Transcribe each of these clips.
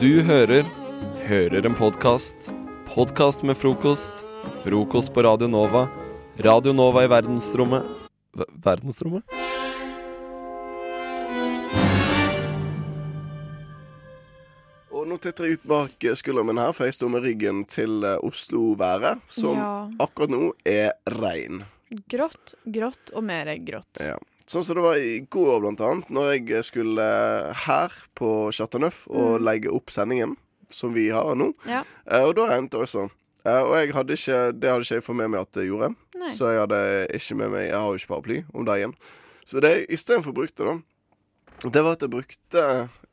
Du hører Hører en podkast. Podkast med frokost. Frokost på Radio Nova. Radio Nova i verdensrommet v Verdensrommet? Og nå titter jeg ut bak skulderen min her, for jeg står med ryggen til eh, Oslo-været, som Ja. akkurat nå er regn. Grått, grått og mer grått. Ja. Sånn som det var i går, blant annet, når jeg skulle her på Chateauneuf og og legge opp sendingen som vi har nå. Ja. Uh, Og da regnet det også. Uh, Og jeg hadde ikke, det hadde ikke jeg fått med meg at det gjorde. Nei. Så jeg hadde ikke med meg Jeg har jo ikke paraply om dagen. Så det jeg istedenfor brukte, da, det var at jeg brukte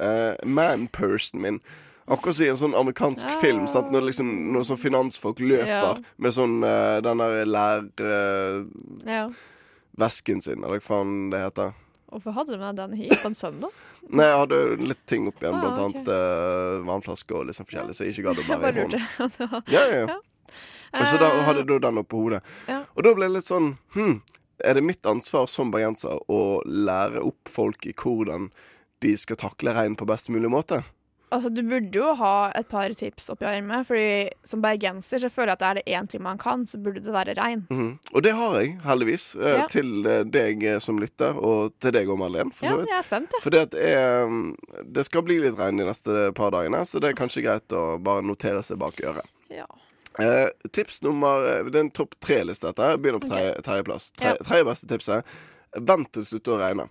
eh, manpersen min. Akkurat som i en sånn amerikansk ja. film. Sant? Når, liksom, når sånn finansfolk løper Ja. med sånn uh, den der Ja. Lærvesken sin, eller hva faen det heter. Hvorfor hadde du med den hit på en søndag? Nei, jeg hadde litt ting opp igjen, Ah, blant okay. annet uh, vannflasker og litt sånn forskjellig, så jeg ikke gadd å Jeg bære bare i hånden. Ja, ja, ja. Og så da Eh, hadde du den oppå hodet. Ja. Og da ble det litt sånn Hm, er det mitt ansvar som bergenser å lære opp folk i hvordan de skal takle regn på best mulig måte? Altså, Du burde jo ha et par tips oppi ermet. Fordi Som bergenser så føler jeg at er det én ting man kan, så burde det være regn. Mhm. Og det har jeg, heldigvis. eh, Ja. Til eh, deg eh, som lytter, og til deg og Marlen, for så vidt. jeg er spent. Fordi at det, er, mm, det skal bli litt regn de neste par dagene, så det er kanskje greit å bare notere seg bak øret. Ja. Eh, tips nummer Det er en topp tre-liste, dette. Begynner på tredje- tredjeplass. Tre, Ja. Tredje beste tipset. Vent til det slutter å regne.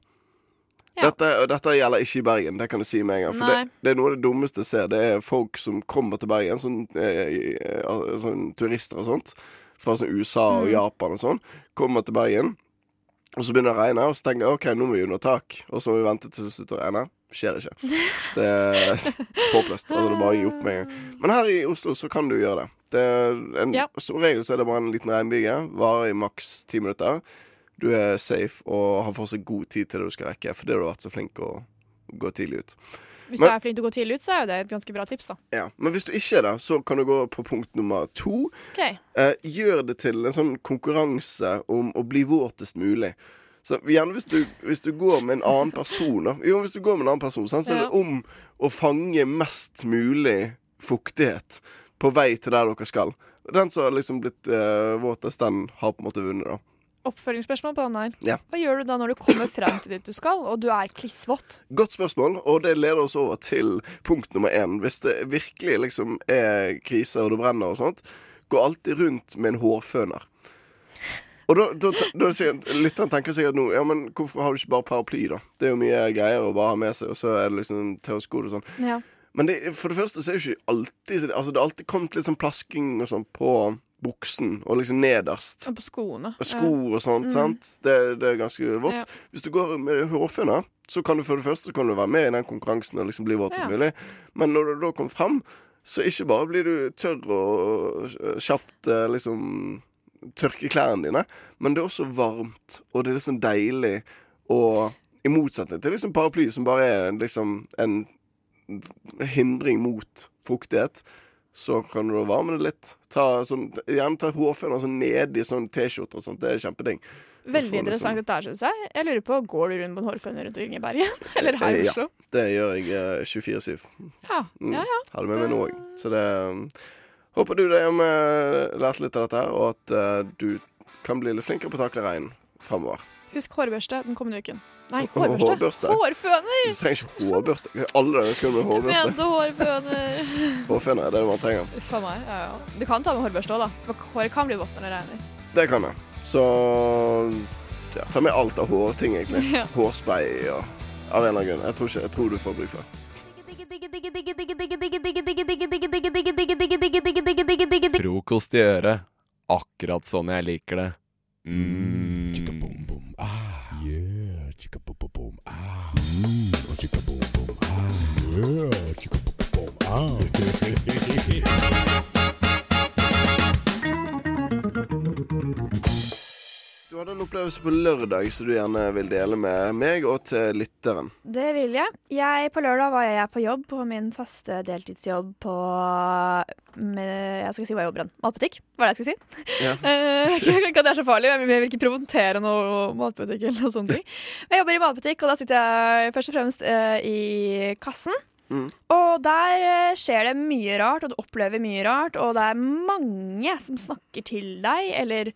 Ja. Dette, dette gjelder ikke i Bergen, det kan jeg si med en gang. For det, det er noe av det dummeste jeg ser. Det er folk som kommer til Bergen, sånn, eh, eh, sånn turister og sånt, fra sånn USA og Mm. Japan og sånn, kommer til Bergen, og så begynner det å regne, og så tenker jeg OK, nå må vi under tak, og så må vi vente til det slutter å regne. Skjer ikke. Det er håpløst. Altså, det bare å gi opp med en gang. Men her i Oslo så kan du gjøre det. det en, Ja. Som regel så er det bare en liten regnbyge. Varer i maks ti minutter. Du er safe og har fortsatt god tid til det du skal rekke, fordi du har vært så flink å gå tidlig ut. Hvis Men- du er flink til å gå tidlig ut, så er jo det et ganske bra tips, da. Ja. Men hvis du ikke er det, så kan du gå på punkt nummer to. Okay. Eh, gjør det til en sånn konkurranse om å bli våtest mulig. Så gjerne hvis du, hvis du går med en annen person da. Jo, hvis du går med en annen person, så er det om å fange mest mulig fuktighet på vei til der dere skal. Den som har liksom blitt uh, våtest, den har på en måte vunnet, da. Oppfølgingsspørsmål på den her. Ja. Hva gjør du da når du kommer frem til dit du skal, og du er klissvåt? Godt spørsmål, og det leder oss over til punkt nummer én. Hvis det virkelig liksom er krise og det brenner og sånt, gå alltid rundt med en hårføner. Og da, da, da sier Lytteren tenker sikkert nå Ja, men hvorfor har du ikke bare paraply, da? Det er jo mye greier å bare ha med seg, og så er det liksom tørrsko og sånn. Ja. Men det, for det første så er det ikke alltid Altså, det har alltid kommet litt sånn plasking og sånn på buksen, og liksom nederst. Og på skoene. Og sko og sånt, sant? Det, det er ganske vått. Ja. Hvis du går med hårføner, så kan du for det første så kan du være med i den konkurransen og liksom bli våtest Ja. mulig. Men når du da kommer fram, så ikke bare blir du tørr og kjapt eh, liksom tørke klærne dine, men det er også varmt, og det er liksom deilig, og i motsetning til liksom paraply, som bare er liksom en hindring mot fuktighet, så kan du varme det litt. Ta sånn, gjerne ta hårføner ned i sånn T-skjorte og sånt. Det er kjempeding. Veldig interessant dette her, syns jeg. Jeg lurer på, Går du rundt på en hårføner rundt omkring i Bergen? Eller her i Oslo? ja. Det gjør jeg eh, 24-7. Ja. Mm. ja, ja. Har det med meg nå òg. Så det um, Håper du det har lært litt av dette her, og at uh, du kan bli litt flinkere på å takle regn framover. Husk hårbørste den kommende uken. Nei, hårbørste. hårbørste? Hårføner! Du trenger ikke hårbørste. Alle ønsker med hårbørste. Jeg Mente hårføner. Hårføner er det man trenger. Uff meg. Ja, ja. Du kan ta med hårbørste òg, da. For håret kan bli vått når det regner. Det kan jeg. Så ja, ta med alt av hårting, egentlig. Ja. Hårspray og Av en eller annen grunn. Jeg tror, ikke, jeg tror du får bruk for det. Frokost i øret. Akkurat sånn jeg liker det. Mm. Yeah, chicka boom. Ah. Du hadde en opplevelse på lørdag som du gjerne vil dele med meg og til lytteren. Det vil jeg. jeg. På lørdag var jeg på jobb, på min faste deltidsjobb på med, Jeg skal si hva jeg jobber i. Matbutikk, var det jeg skulle si. Ja. Eh, ikke at det er så farlig, jeg vil ikke promotere noe matbutikk eller noe sånt. ting. Jeg jobber i matbutikk, og da sitter jeg først og fremst eh, i kassen. Mm. Og der eh, skjer det mye rart, og du opplever mye rart, og det er mange som snakker til deg, eller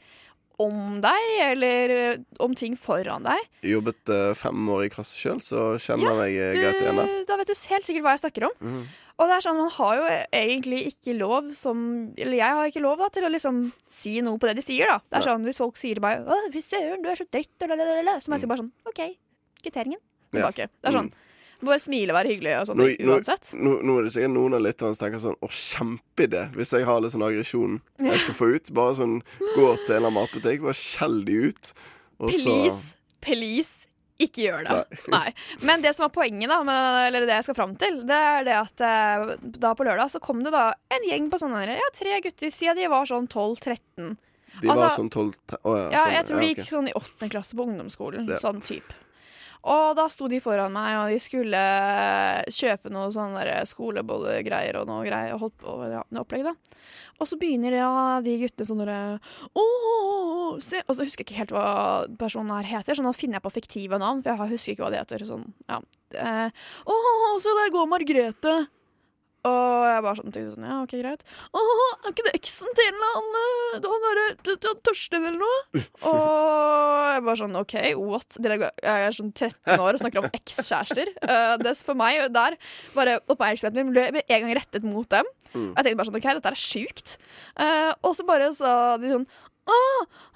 om deg, eller eh, om ting foran deg. Jobbet uh, fem år i klasse sjøl, så kjenner Ja, jeg meg greit igjen der. Da vet du helt sikkert hva jeg snakker om. Mm. Og det er sånn, man har jo egentlig ikke lov som Eller jeg har ikke lov da, til å liksom si noe på det de sier, da. Det er ja. sånn, Hvis folk sier til meg 'Å, fy søren, du er så dritt', lalalala», så må jeg si bare sånn OK, kvitteringen Tilbake. Ja. Det er sånn. Bare smile og være hyggelig og sånn uansett. nå, nå er det sikkert noen av lytterne som tenker sånn Å, kjempeidé hvis jeg har litt sånn aggresjon jeg skal få ut. Bare sånn gå til en eller annen matbutikk, bare skjell de ut. Please, please, ikke gjør det. Nei. Men det som var poenget, da, med, eller det jeg skal fram til, det er det at eh, da på lørdag så kom det da en gjeng på sånne ja, tre gutter siden de var sånn 12-13. De var altså- sånn tolv tre- Å ja, Ja, sånn, jeg tror de gikk sånn i åttende klasse på ungdomsskolen. Ja. Sånn type. Og da sto de foran meg, og de skulle kjøpe noe sånn skolebollegreier og noe greier. Og holdt på ja, noe opplegg, da. Og så begynner ja, de guttene sånn derre Og så husker jeg ikke helt hva personen her heter, så nå finner jeg på fiktive navn, for jeg husker ikke hva de heter. Sånn, ja. Eh, Å, se der går Margrethe! Og jeg bare sånn, tenkte sånn, ja, ok, greit. Åh, er ikke det eksen til eh, Han derre Torstein eller noe? Og jeg bare sånn, OK, what? Jeg er sånn 13 år og snakker om ekskjærester. Uh, det for meg der bare oppmerksomheten min ble med en gang rettet mot dem. Mm. Jeg tenkte bare sånn, OK, dette er sjukt. Uh, og så bare sa de sånn å,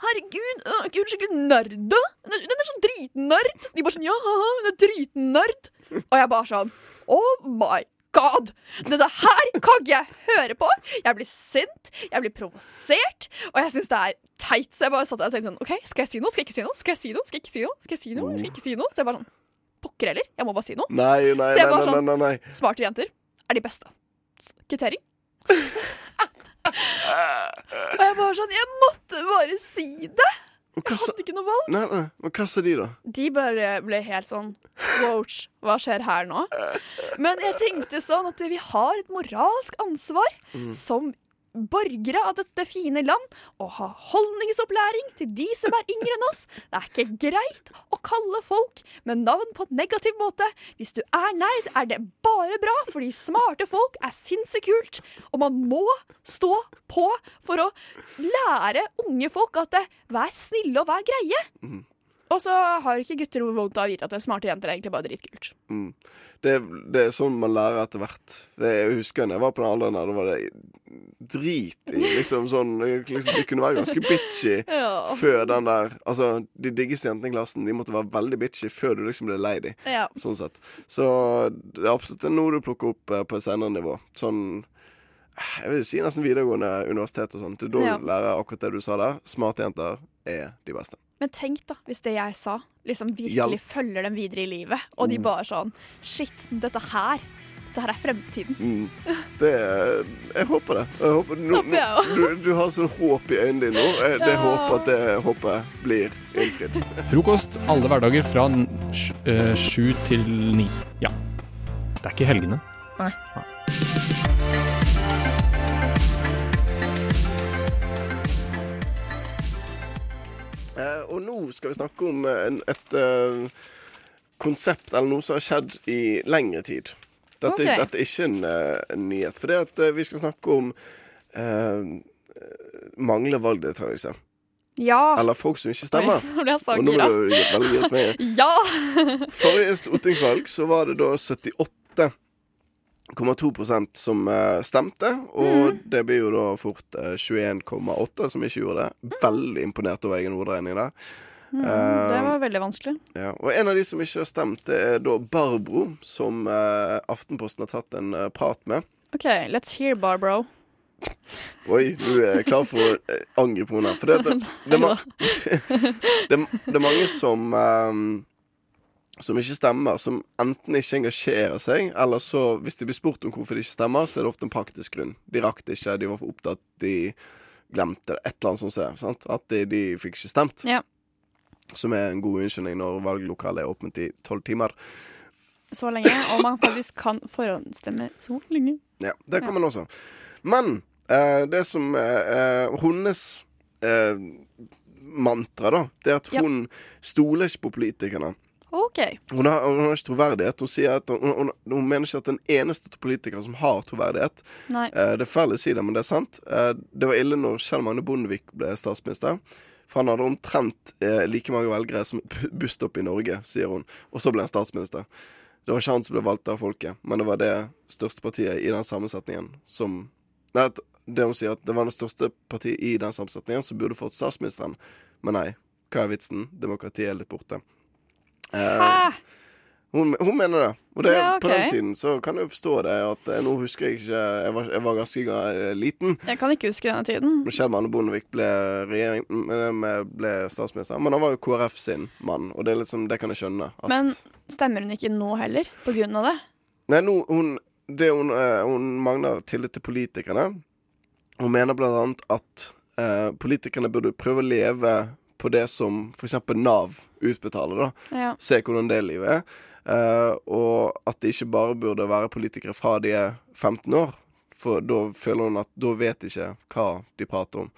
herregud, øh, er ikke hun skikkelig nerd, da? Den den er sånn dritnerd. De bare sånn, ja, haha, hun er dritnerd. Og jeg bare sånn, oh my god! Dette her kan ikke jeg høre på. Jeg blir sint, jeg blir provosert, og jeg syns det er teit. Så jeg bare satt der og tenkte sånn, OK, skal jeg si noe? Skal jeg ikke si noe? Skal jeg si noe? Skal jeg ikke si noe? Skal jeg si noe? Skal jeg ikke si noe? Så jeg bare sånn, pokker heller, jeg må bare si noe. Nei, nei, Se nei, bare sånn. nei, nei, nei. Smarte jenter er de beste. Kvittering. og jeg bare sånn, jeg måtte bare si det! Jeg hadde ikke noe valg. Nei, nei, men hva sa de, da? De bare ble helt sånn Wow, hva skjer her nå? Men jeg tenkte sånn at vi har et moralsk ansvar som borgere av dette fine land å ha holdningsopplæring til de som er yngre enn oss. Det er ikke greit å kalle folk med navn på en negativ måte. Hvis du er nerd, er det bare bra, fordi smarte folk er sinnssykt kult. Og man må stå på for å lære unge folk at vær snille og vær greie. Og så har ikke gutter vondt av å vite at det er smarte jenter er egentlig bare dritkult. Mm. Det, det er sånn man lærer etter hvert. Det, jeg husker da jeg var på den alderen der, da var det drit i liksom sånn liksom, De kunne være ganske bitchy Ja. før den der Altså, de diggeste jentene i klassen De måtte være veldig bitchy før du liksom ble lei dem. Ja. Sånn sett. Så det er absolutt noe du plukker opp eh, på et senere nivå. Sånn Jeg vil si nesten videregående universitet og sånn. Da Ja. lærer akkurat det du sa der. Smarte jenter er de beste. Men tenk da, hvis det jeg sa, liksom virkelig ja. følger dem videre i livet. Og de Mm. bare sånn Shit, dette her. Dette her er fremtiden. Mm. Det Jeg håper det. Jeg håper, nå, Håper jeg nå, du, du har sånn håp i øynene dine nå. Jeg, det Ja. håper at det håpet blir innfridd. Frokost alle hverdager fra eh, sju til ni. Ja. Det er ikke helgene. Nei. Eh, og nå skal vi snakke om eh, en, et eh, konsept, eller noe som har skjedd i lengre tid. Dette, okay. dette er ikke en, eh, en nyhet. For det at vi skal snakke om eh, manglende valgdeltakelse. Ja. Eller folk som ikke stemmer. Så Og nå ble du veldig giret med. Ja! Forrige stortingsvalg så var det da 78,2% som uh, stemte. Og Mm. det blir jo da fort uh, 21,8 som ikke gjorde det. Veldig imponert over egen hoderegning der. Mm, uh, det var veldig vanskelig. Ja. Og en av de som ikke har stemt, det er da Barbro, som eh, Aftenposten har tatt en eh, prat med. OK, let's hear Barbro. Oi, du er klar for å eh, angre på henne. For det, det, det, det, det er mange som eh, som ikke stemmer, som enten ikke engasjerer seg, eller så, hvis de blir spurt om hvorfor de ikke stemmer, så er det ofte en praktisk grunn. De rakk det ikke, de var for opptatt, de glemte det. Et eller annet sånt. Sant? At de, de fikk ikke stemt. Ja. Som er en god unnskyldning når valglokalet er åpent i tolv timer. Så lenge. Og man faktisk kan forhåndsstemme så lenge. Ja, det kan Ja. man også. Men eh, det som eh, hennes eh, mantra, da, det er at Ja. hun stoler ikke på politikerne. OK. Hun har, hun har ikke troverdighet. Hun, sier at hun, hun, hun mener ikke at den eneste politiker som har troverdighet. Eh, det er fælt å si det, men det er sant. Eh, det var ille når Kjell Magne Bondevik ble statsminister. For han hadde omtrent eh, like mange velgere som busstopp i Norge, sier hun. Og så ble han statsminister. Det var ikke han som ble valgt av folket, men det var det største partiet i den sammensetningen som Nei, det hun sier at det var det største partiet i den sammensetningen som burde fått statsministeren. Men nei, hva er vitsen? Demokratiet er litt borte. Eh, Hæ? hun, hun mener det. Og det, Ja, på den tiden så kan jeg forstå det. At eh, Nå husker jeg ikke Jeg var, jeg var ganske eh, liten Jeg kan ikke huske denne tiden. Kjell Manne Bondevik ble, regjering, ble statsminister. Men han var jo KrF sin mann, og det, liksom, det kan jeg skjønne. Men stemmer hun ikke nå heller, på grunn av det? Nei, nå, hun, det hun, hun mangler tillit til politikerne. Hun mener blant annet at eh, politikerne burde prøve å leve på det som f.eks. Nav utbetaler, da. Ja. se hvordan det livet er. Uh, og at det ikke bare burde være politikere fra de er 15 år. For da føler hun at da vet de ikke hva de prater om.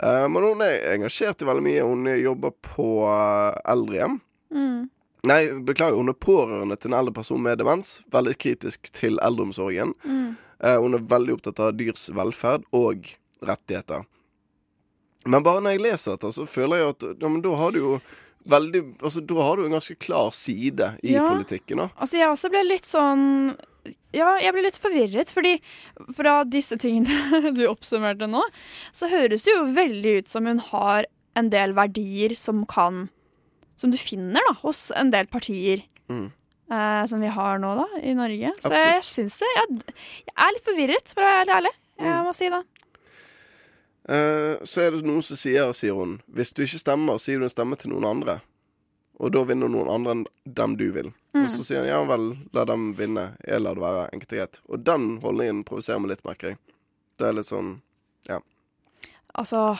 Uh, men hun er engasjert i veldig mye. Hun jobber på uh, eldrehjem. Mm. Nei, beklager, hun er pårørende til en eldre person med demens. Veldig kritisk til eldreomsorgen. Mm. Hun er veldig opptatt av dyrs velferd og rettigheter. Men bare når jeg leser dette, så føler jeg at ja, da har du jo veldig Altså, da har du en ganske klar side i Ja. politikken, da. Altså, jeg også ble litt sånn Ja, jeg ble litt forvirret, fordi fra disse tingene du oppsummerte nå, så høres det jo veldig ut som hun har en del verdier som kan Som du finner da, hos en del partier. Mm. Eh, som vi har nå, da, i Norge. Så Absolutt. jeg syns det jeg, jeg er litt forvirret, for å være ærlig. Jeg Mm. må si det. Eh, så er det noen som sier, sier hun, hvis du ikke stemmer, så gir du en stemme til noen andre. Og da vinner noen andre enn dem du vil. Mm. Og så sier han ja vel, la dem vinne. Jeg lar det være enkelt og greit. Og den holdningen provoserer meg litt, merker jeg. Det er litt sånn ja. Altså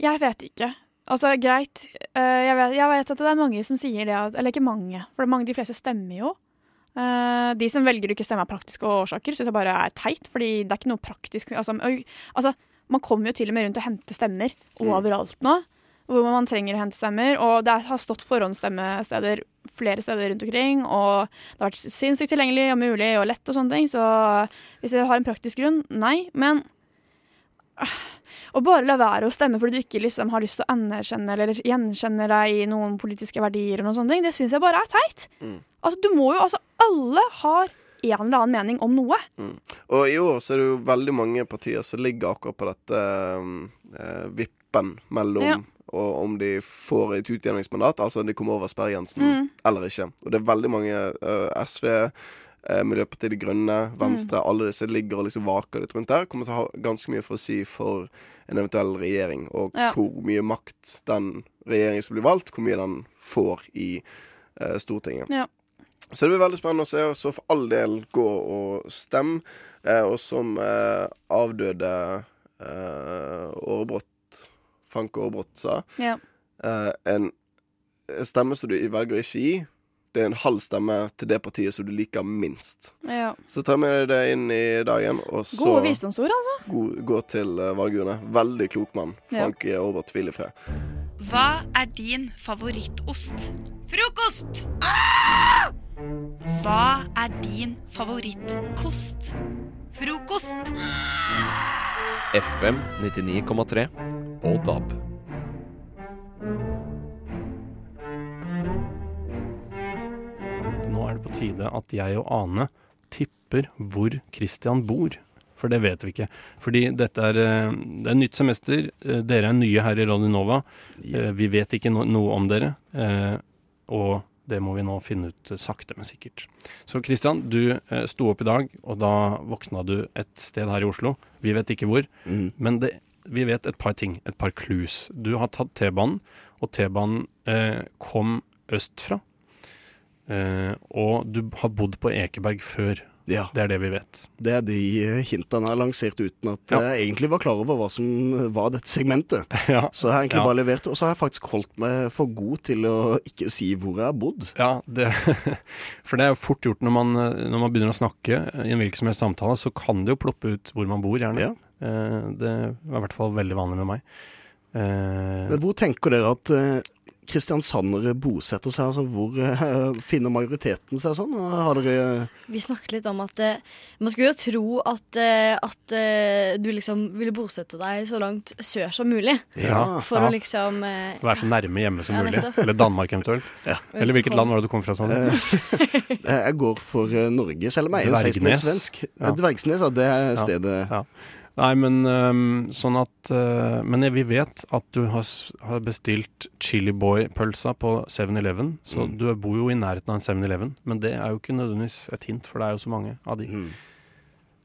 Jeg vet ikke. Altså, greit. eh, jeg, vet, jeg vet at det er mange som sier det at Eller ikke mange, for det mange, de fleste stemmer jo. Eh, de som velger å ikke stemme av praktiske årsaker, syns jeg bare er teit. Fordi det er ikke noe praktisk altså, altså, Man kommer jo til og med rundt og henter stemmer overalt nå. Hvor man trenger å hente stemmer. Og det har stått forhåndsstemmesteder flere steder rundt omkring. Og det har vært sinnssykt tilgjengelig og mulig og lett og sånne ting. Så hvis jeg har en praktisk grunn, nei. Men å bare la være å stemme fordi du ikke liksom har lyst til å anerkjenne eller gjenkjenne deg i noen politiske verdier, og noen sånne ting, det syns jeg bare er teit. Mm. Altså, du må jo, altså, Alle har en eller annen mening om noe. Og i år så er det jo veldig mange partier som ligger akkurat på dette eh, vippen mellom Ja. og om de får et utjevningsmandat, altså om de kommer over sperregrensen Mm. eller ikke. Og det er veldig mange eh, SV, eh, Miljøpartiet De Grønne, Venstre, alle disse ligger og liksom vaker litt rundt der. Kommer til å ha ganske mye for å si for en eventuell regjering, og Ja. hvor mye makt den regjeringen som blir valgt, hvor mye den får i eh, Stortinget. Ja. Så det blir veldig spennende å se. og Så for all del gå og stem. Eh, og som eh, avdøde eh, Årebrott, Frank Årebrott, sa, Ja. eh, en stemme som du velger å ikke gi, det er en halv stemme til det partiet som du liker minst. ja. Så ta med deg det inn i dagen, og så Gode visdomsord, altså. gå, gå til uh, valgurne. Veldig klok mann. Ja. Frank Aarebrot, hvil i fred. Hva er din favorittost? Frokost! Hva er din favorittkost? Frokost! FM 99,3 og DAB. Nå er det på tide at jeg og Ane tipper hvor Christian bor. For det vet vi ikke. Fordi dette er, eh, det er nytt semester. Eh, Dere er nye her i Radio Nova. Eh, Vi vet ikke no noe om dere. eh, Og det må vi nå finne ut sakte, men sikkert. Så Christian, du eh, sto opp i dag, og da våkna du et sted her i Oslo. Vi vet ikke hvor. Men det, vi vet et par ting, et par clues. Du har tatt T-banen, og T-banen eh, kom østfra. Eh, og du har bodd på Ekeberg før. Ja, Det er det vi vet. det er de eh, hintene jeg har lansert uten at Ja. jeg egentlig var klar over hva som var dette segmentet. ja. Så jeg har egentlig bare levert, og så har jeg faktisk holdt meg for god til å ikke si hvor jeg har bodd. Ja, det, for det er jo fort gjort når man, eh, når man begynner å snakke i en hvilken som helst samtale, så kan det jo ploppe ut hvor man bor, gjerne. Ja. Eh, det er i hvert fall veldig vanlig med meg. Eh, Men hvor tenker dere at eh, kristiansandere bosetter seg? Altså, hvor uh, finner majoriteten seg sånn? Har dere Vi snakket litt om at uh, man skulle jo tro at, eh, at eh, du liksom ville bosette deg så langt sør som mulig. Ja. For Ja. å liksom eh, Være så nærme hjemme som Ja, mulig. Eller Danmark eventuelt. Eller hvilket land var det du kom fra? Eh, Jeg går for eh, Norge, selv om jeg er en Dvergnes. 16-svensk. Ja. Dvergsnes, ja. Det er Ja. stedet Ja. Nei, men um, sånn at uh, Men vi vet at du har, har bestilt Chili Boy-pølsa på 7-Eleven. Så Mm. du bor jo i nærheten av en 7-Eleven. Men det er jo ikke nødvendigvis et hint, for det er jo så mange av de. Mm.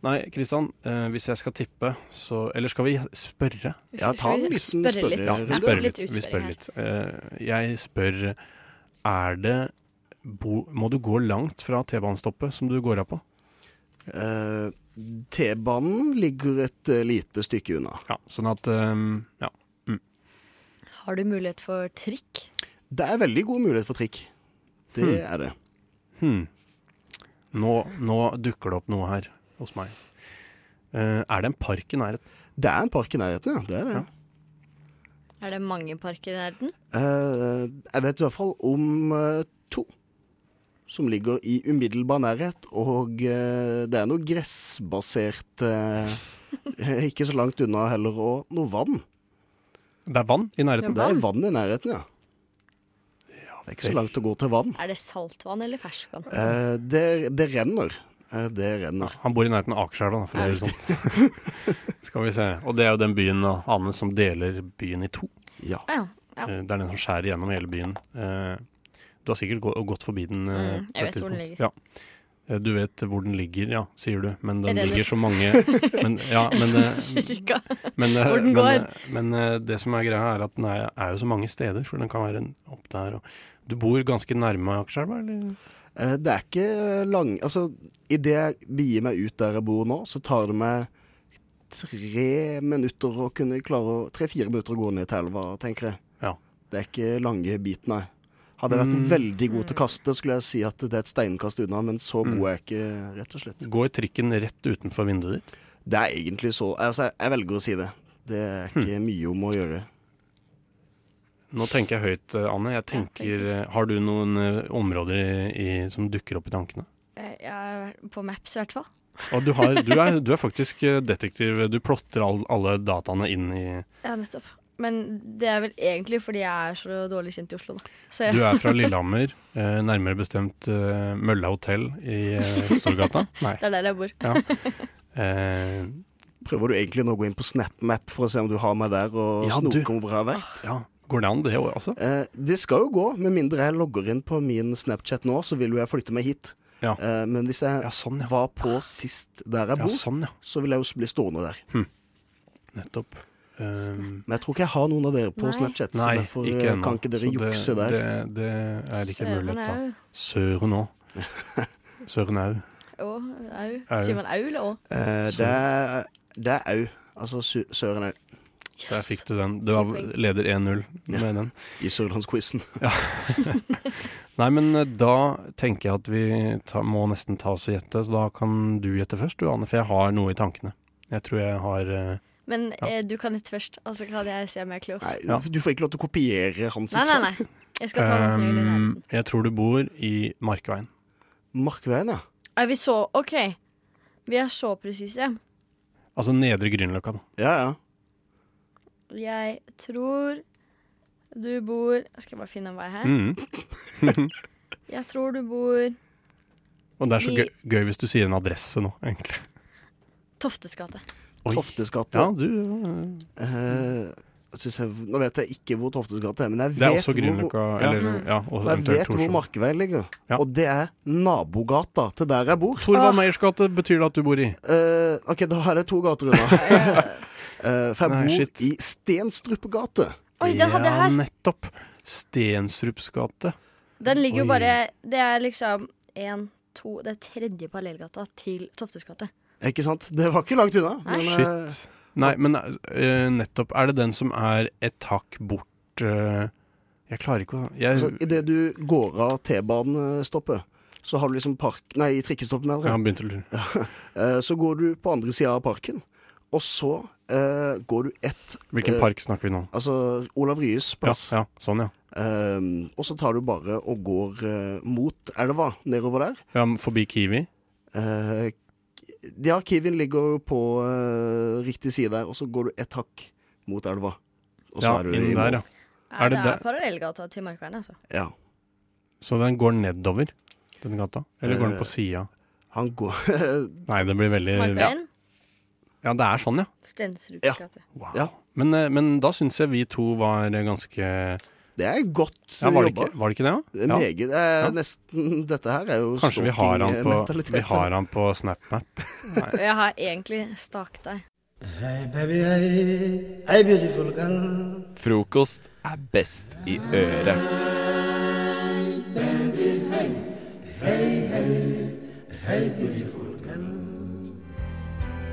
Nei, Kristian, uh, hvis jeg skal tippe, så Eller skal vi spørre? Ja, ta en liten spørre litt? spørre- Ja, vi spør litt. Vi spør litt. Uh, jeg spør Er det bo, Må du gå langt fra T-banestoppet som du går av på? Eh, T-banen ligger et eh, lite stykke unna. Ja, sånn at um, Ja. Har du mulighet for trikk? Det er veldig god mulighet for trikk. Det Hmm. er det. Hmm. Nå, nå dukker det opp noe her hos meg. Uh, er det en park i nærheten? Det er en park i nærheten, ja. Det er det. Ja. Er det mange parker i nærheten? Uh, jeg vet i hvert fall om to som ligger i umiddelbar nærhet, og eh, det er noe gressbasert eh, Ikke så langt unna heller, og noe vann. Det er vann i nærheten? Det er vann i nærheten, ja. Det er ikke så langt å gå til vann. Er det saltvann eller ferskvann? Eh, det, det renner. Eh, det renner. Han bor i nærheten av Akerselva, for å si det sånn. Skal vi se. Og det er jo den byen da, Ane som deler byen i to. Ja. Ja. Ja. Eh, Det er den som skjærer gjennom hele byen. Du har sikkert gått forbi den. eh, Mm, jeg et vet hvor den ligger. Ja. Eh, Du vet hvor den ligger, ja, sier du. Men den ligger så mange Men, ja, men, eh, Cirka. men, Hvor den men, går. men det som er greia, er at den er, er jo så mange steder. For den kan være opp der og Du bor ganske nærme Akerselva, eller? Det er ikke lang Altså, idet jeg begir meg ut der jeg bor nå, så tar det meg tre minutter å kunne klare å Tre-fire minutter å gå ned til elva, tenker jeg. Ja. Det er ikke lange biten, nei. Hadde jeg vært Mm. veldig god til å kaste, skulle jeg si at det er et steinkast unna, men så Mm. god er jeg ikke, rett og slett. Går trikken rett utenfor vinduet ditt? Det er egentlig så Altså, jeg- velger å si det. Det er ikke ikke mye om å gjøre. Nå tenker jeg høyt, eh, Anne. Jeg tenker, eh, Har du noen eh, områder i, i, som dukker opp i tankene? Ja, Jeg er på Maps i hvert fall. Og du, har, du, er, du er faktisk detektiv. Du plotter all, alle dataene inn i Ja, nettopp. Men det er vel egentlig fordi jeg er så dårlig kjent i Oslo, da. Du er fra Lillehammer, eh, nærmere bestemt eh, Mølla hotell i eh, Storgata. Nei. det er der jeg bor. Eh, Prøver du egentlig nå å gå inn på SnapMap for å se om du har meg der, og Ja, snoke om hvor jeg har vært? ja, Går det an, det òg, altså? Eh, det skal jo gå, med mindre jeg logger inn på min Snapchat nå, så vil jo jeg flytte meg hit. Ja. Eh, men hvis jeg Ja, sånn, ja. var på sist der jeg Ja, bor, sånn, ja. så vil jeg jo bli stående der. Nettopp. Eh, Men jeg tror ikke jeg har noen av dere på Nei. Snapchat, nei, så derfor ikke eh, kan ikke dere Så det- jukse der. Det, det er ikke Søren mulighet til. Søren òg. Søren au. Å, au. Sier man au eller å? Eh, det, er, au. Altså Sø- Søren au. Der fikk du den. Du var leder 1-0 med Ja. den. I Sørlandsquizen. Nei, men eh, da tenker jeg at vi ta, må nesten ta oss og gjette. Så da kan du gjette først, du Anne, for jeg har noe i tankene. Jeg tror jeg har eh, Men Ja. eh, du kan litt først, og så kan jeg se om jeg er close. Nei, Ja. Du får ikke lov til å kopiere hans Nei, nei, nei. Jeg skal ta um. Jeg tror du bor i Markveien. Markveien, ja. Er vi så OK. Vi er så presise. Altså Nedre Grünerløkka, da. Ja, ja. Jeg tror du bor Skal jeg bare finne en vei her. Mm. Jeg tror du bor Og det er så gøy, gøy hvis du sier en adresse nå, egentlig. Toftes gate. Oi. Toftes gate. Ja, du eh, Eh, jeg, nå vet jeg ikke hvor Toftes gate er, men jeg Det er vet også hvor, Grünerløkka. Ja. Mm. ja, jeg vet hvor. Markveien ligger. Ja. Og det er nabogata til der jeg bor. Torvald Meyers gate betyr det at du bor i. Uh, OK, da har jeg to gater unna. uh, for jeg Nei, bor shit. i Stenstrup gate. Oi, den hadde jeg her. Ja, nettopp. Stensrups gate. Den ligger jo bare Det er liksom én, to Det er tredje parallellgata til Toftes gate. Ikke sant? Det var ikke langt unna. Nei. men, eh, Shit. Nei, men uh, nettopp. Er det den som er et hakk bort uh, Jeg klarer ikke å jeg, altså, Idet du går av T-banestoppet, så har du liksom park... Nei, trikkestoppet, mener jeg Ja. Eh, så går du på andre sida av parken, og så uh, går du ett Hvilken park snakker vi nå om? Altså Olav Ryes plass. ja, sånn, ja. Um, og så tar du bare og går mot elva nedover der. Ja, forbi Kiwi. Eh, ja, Kiwien ligger jo på uh, riktig side der, og så går du ett hakk mot elva. Og så Ja, er du inn der, ja. Ja, Er det det er parallellgata til Markveien, altså. Ja. Så den går nedover, den gata? Eller går den på Eh, sida? Han går Nei, det blir veldig Markveien, Ja, det er sånn, ja. Stensruds Ja. gate. Wow. Ja. Men, eh, men da syns jeg vi to var ganske Det er godt ja, var, det jobba. ikke, var det ikke det, Det da? Ja. Meget. Ja. nesten Dette her er jo Kanskje vi har, han på, stalking-mentalitet. vi har han på SnapMap. Jeg har egentlig staket deg. Frokost er best i øret.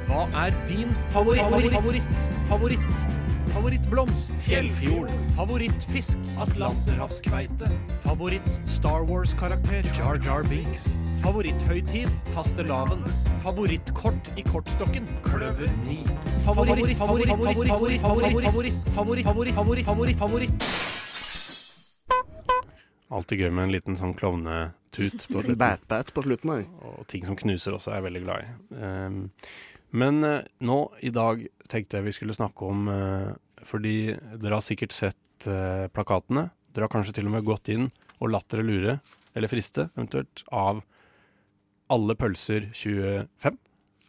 Hva er din favoritt? Favoritt? Favoritt? favoritt? Favorittblomst? Fjellfjord? Favorittfisk? Atlanterhavskveite? Favoritt Star Wars-karakter? Jar Jar Binks? Favoritthøytid? Fastelavn? Favorittkort i kortstokken? Kløver 9? Favoritt, favoritt, favoritt, favoritt, favoritt, favoritt, favoritt, favoritt, favoritt. Alltid gøy med en liten sånn klovnetut på. Bat-bat på slutten. Og ting som knuser også er jeg veldig glad i. Ehm, men eh, nå i dag tenkte jeg vi skulle snakke om eh, Fordi dere har sikkert sett eh, plakatene. Dere har kanskje til og med gått inn og latt dere lure, eller friste eventuelt, av alle pølser 25.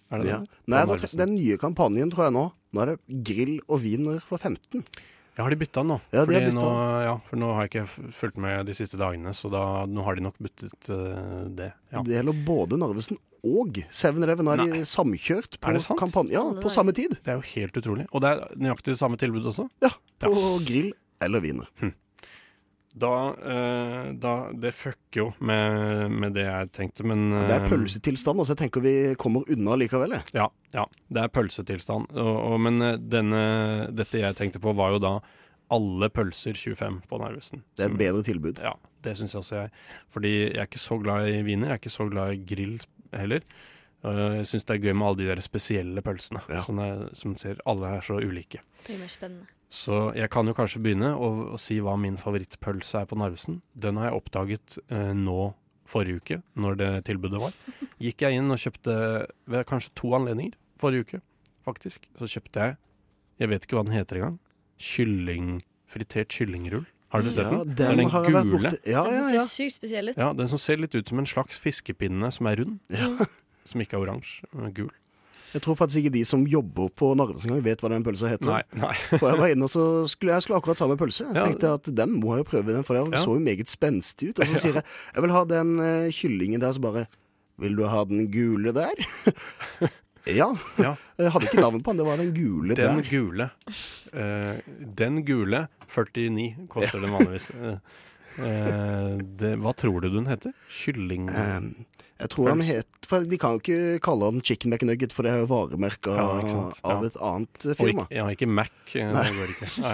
Er det Ja. det? Nei, nå, den nye kampanjen tror jeg nå. Nå er det grill og wiener for 15. Ja, har de bytta den nå? Ja, de har bytta. Nå, ja, for nå har jeg ikke fulgt med de siste dagene, så da, nå har de nok byttet uh, det. Ja. Det gjelder både Narvesen og 7-Eleven. Er Nei. samkjørt på Er det sant? kampanje. Ja, på samme tid. Det er jo helt utrolig. Og det er nøyaktig det samme tilbud også. Ja, på grill eller wiener. Da, eh, da Det fucker jo med, med det jeg tenkte, men Det er eh, pølsetilstand, altså. jeg tenker vi kommer unna likevel. jeg. Ja, ja, det er pølsetilstand. Og, og, men eh, denne, dette jeg tenkte på, var jo da alle pølser 25 på Narvesen. Det er et bedre tilbud. Ja, det syns jeg også jeg. Fordi jeg er ikke så glad i wiener. Jeg er ikke så glad i grill heller. Og Jeg syns det er gøy med alle de der spesielle pølsene. Ja. Sånne, som ser alle er så ulike. Mye mer spennende. Så jeg kan jo kanskje begynne å, å si hva min favorittpølse er på Narvesen. Den har jeg oppdaget eh, nå forrige uke, når det tilbudet var. Gikk jeg inn og kjøpte ved kanskje to anledninger forrige uke, faktisk. Så kjøpte jeg, jeg vet ikke hva den heter engang, kylling, fritert kyllingrull. Har dere sett Ja, den? den den har vært gule. borti. Ja, Den ser ja. sykt spesiell ut. Ja, den som ser litt ut som en slags fiskepinne som er rund. Ja. Som ikke er oransje, men gul. Jeg tror faktisk ikke de som jobber på Narvesen engang vet hva den pølsa heter. Nei, nei. For jeg var inne og så skulle jeg skulle akkurat samme pølse. Jeg Ja. tenkte at den må jeg jo prøve, den, for den Ja. så jo meget spenstig ut. Og så sier jeg jeg vil ha den eh, kyllingen der, så bare Vil du ha den gule der? Ja. Ja. Jeg hadde ikke navn på den, det var den gule Den der. gule. Uh, den gule 49 koster den vanligvis. Eh, det, hva tror du den heter? Kylling... Um, jeg tror han heter het For de kan jo ikke kalle den Chicken McNugget, for det er jo varemerka Ja. Ja. av et annet eh, firma. ikke, ja, ikke Mac. Nei. Det ikke. Nei.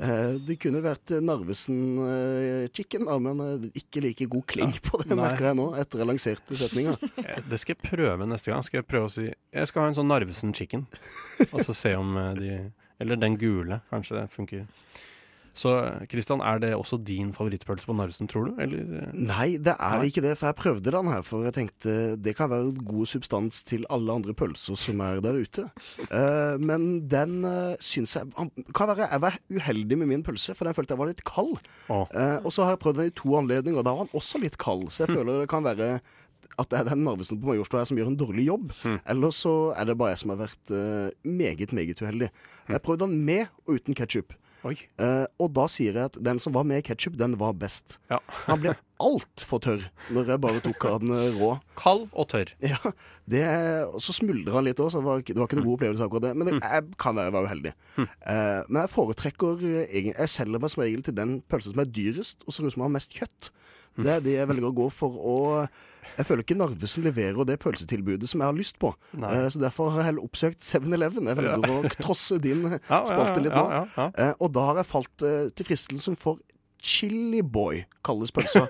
Eh, det kunne vært eh, Narvesen eh, Chicken, da, men eh, ikke like god kling på det, Nei. merker jeg nå, etter jeg lanserte setninga. Eh, Det skal jeg prøve neste gang. Skal jeg prøve å si Jeg skal ha en sånn Narvesen chicken. Og så se om eh, de Eller den gule, kanskje det funker. Så Kristian, er det også din favorittpølse på Narvesen, tror du? Eller eh? Nei, det er Nei. ikke det, for jeg prøvde den her, for jeg tenkte det kan være god substans til alle andre pølser som er der ute. Uh, men den uh, syns jeg kan være Jeg var uheldig med min pølse, for den følte jeg var litt kald. Oh. Uh, og så har jeg prøvd den i to anledninger, og da var den også litt kald. Så jeg Hm. føler det kan være at det er den Narvesen på Majorstua som gjør en dårlig jobb. Hm. Eller så er det bare jeg som har vært uh, meget, meget uheldig. Hm. Jeg prøvde den med og uten ketsjup. Oi. Eh, og da sier jeg at den som var med i ketsjup, den var best. Ja. Han ble altfor tørr når jeg bare tok av den rå. Kald og tørr. Ja, det, og så smuldra han litt òg, så det var, ikke- det var ikke noen god opplevelse akkurat det. Men det, jeg kan være, være uheldig. Uh, men jeg foretrekker eh, Jeg selger meg som regel til den pølsen som er dyrest, og ser ut som har mest kjøtt. Det er det jeg velger å gå for. Og jeg føler ikke Narvesen leverer det pølsetilbudet som jeg har lyst på. Nei. Eh, så derfor har jeg heller oppsøkt 7-Eleven. Jeg velger å trosse din Ja, ja, spalte litt ja, nå. ja, ja. Eh, og da har jeg falt eh, til fristelsen for Chili Boy kalles pølsa.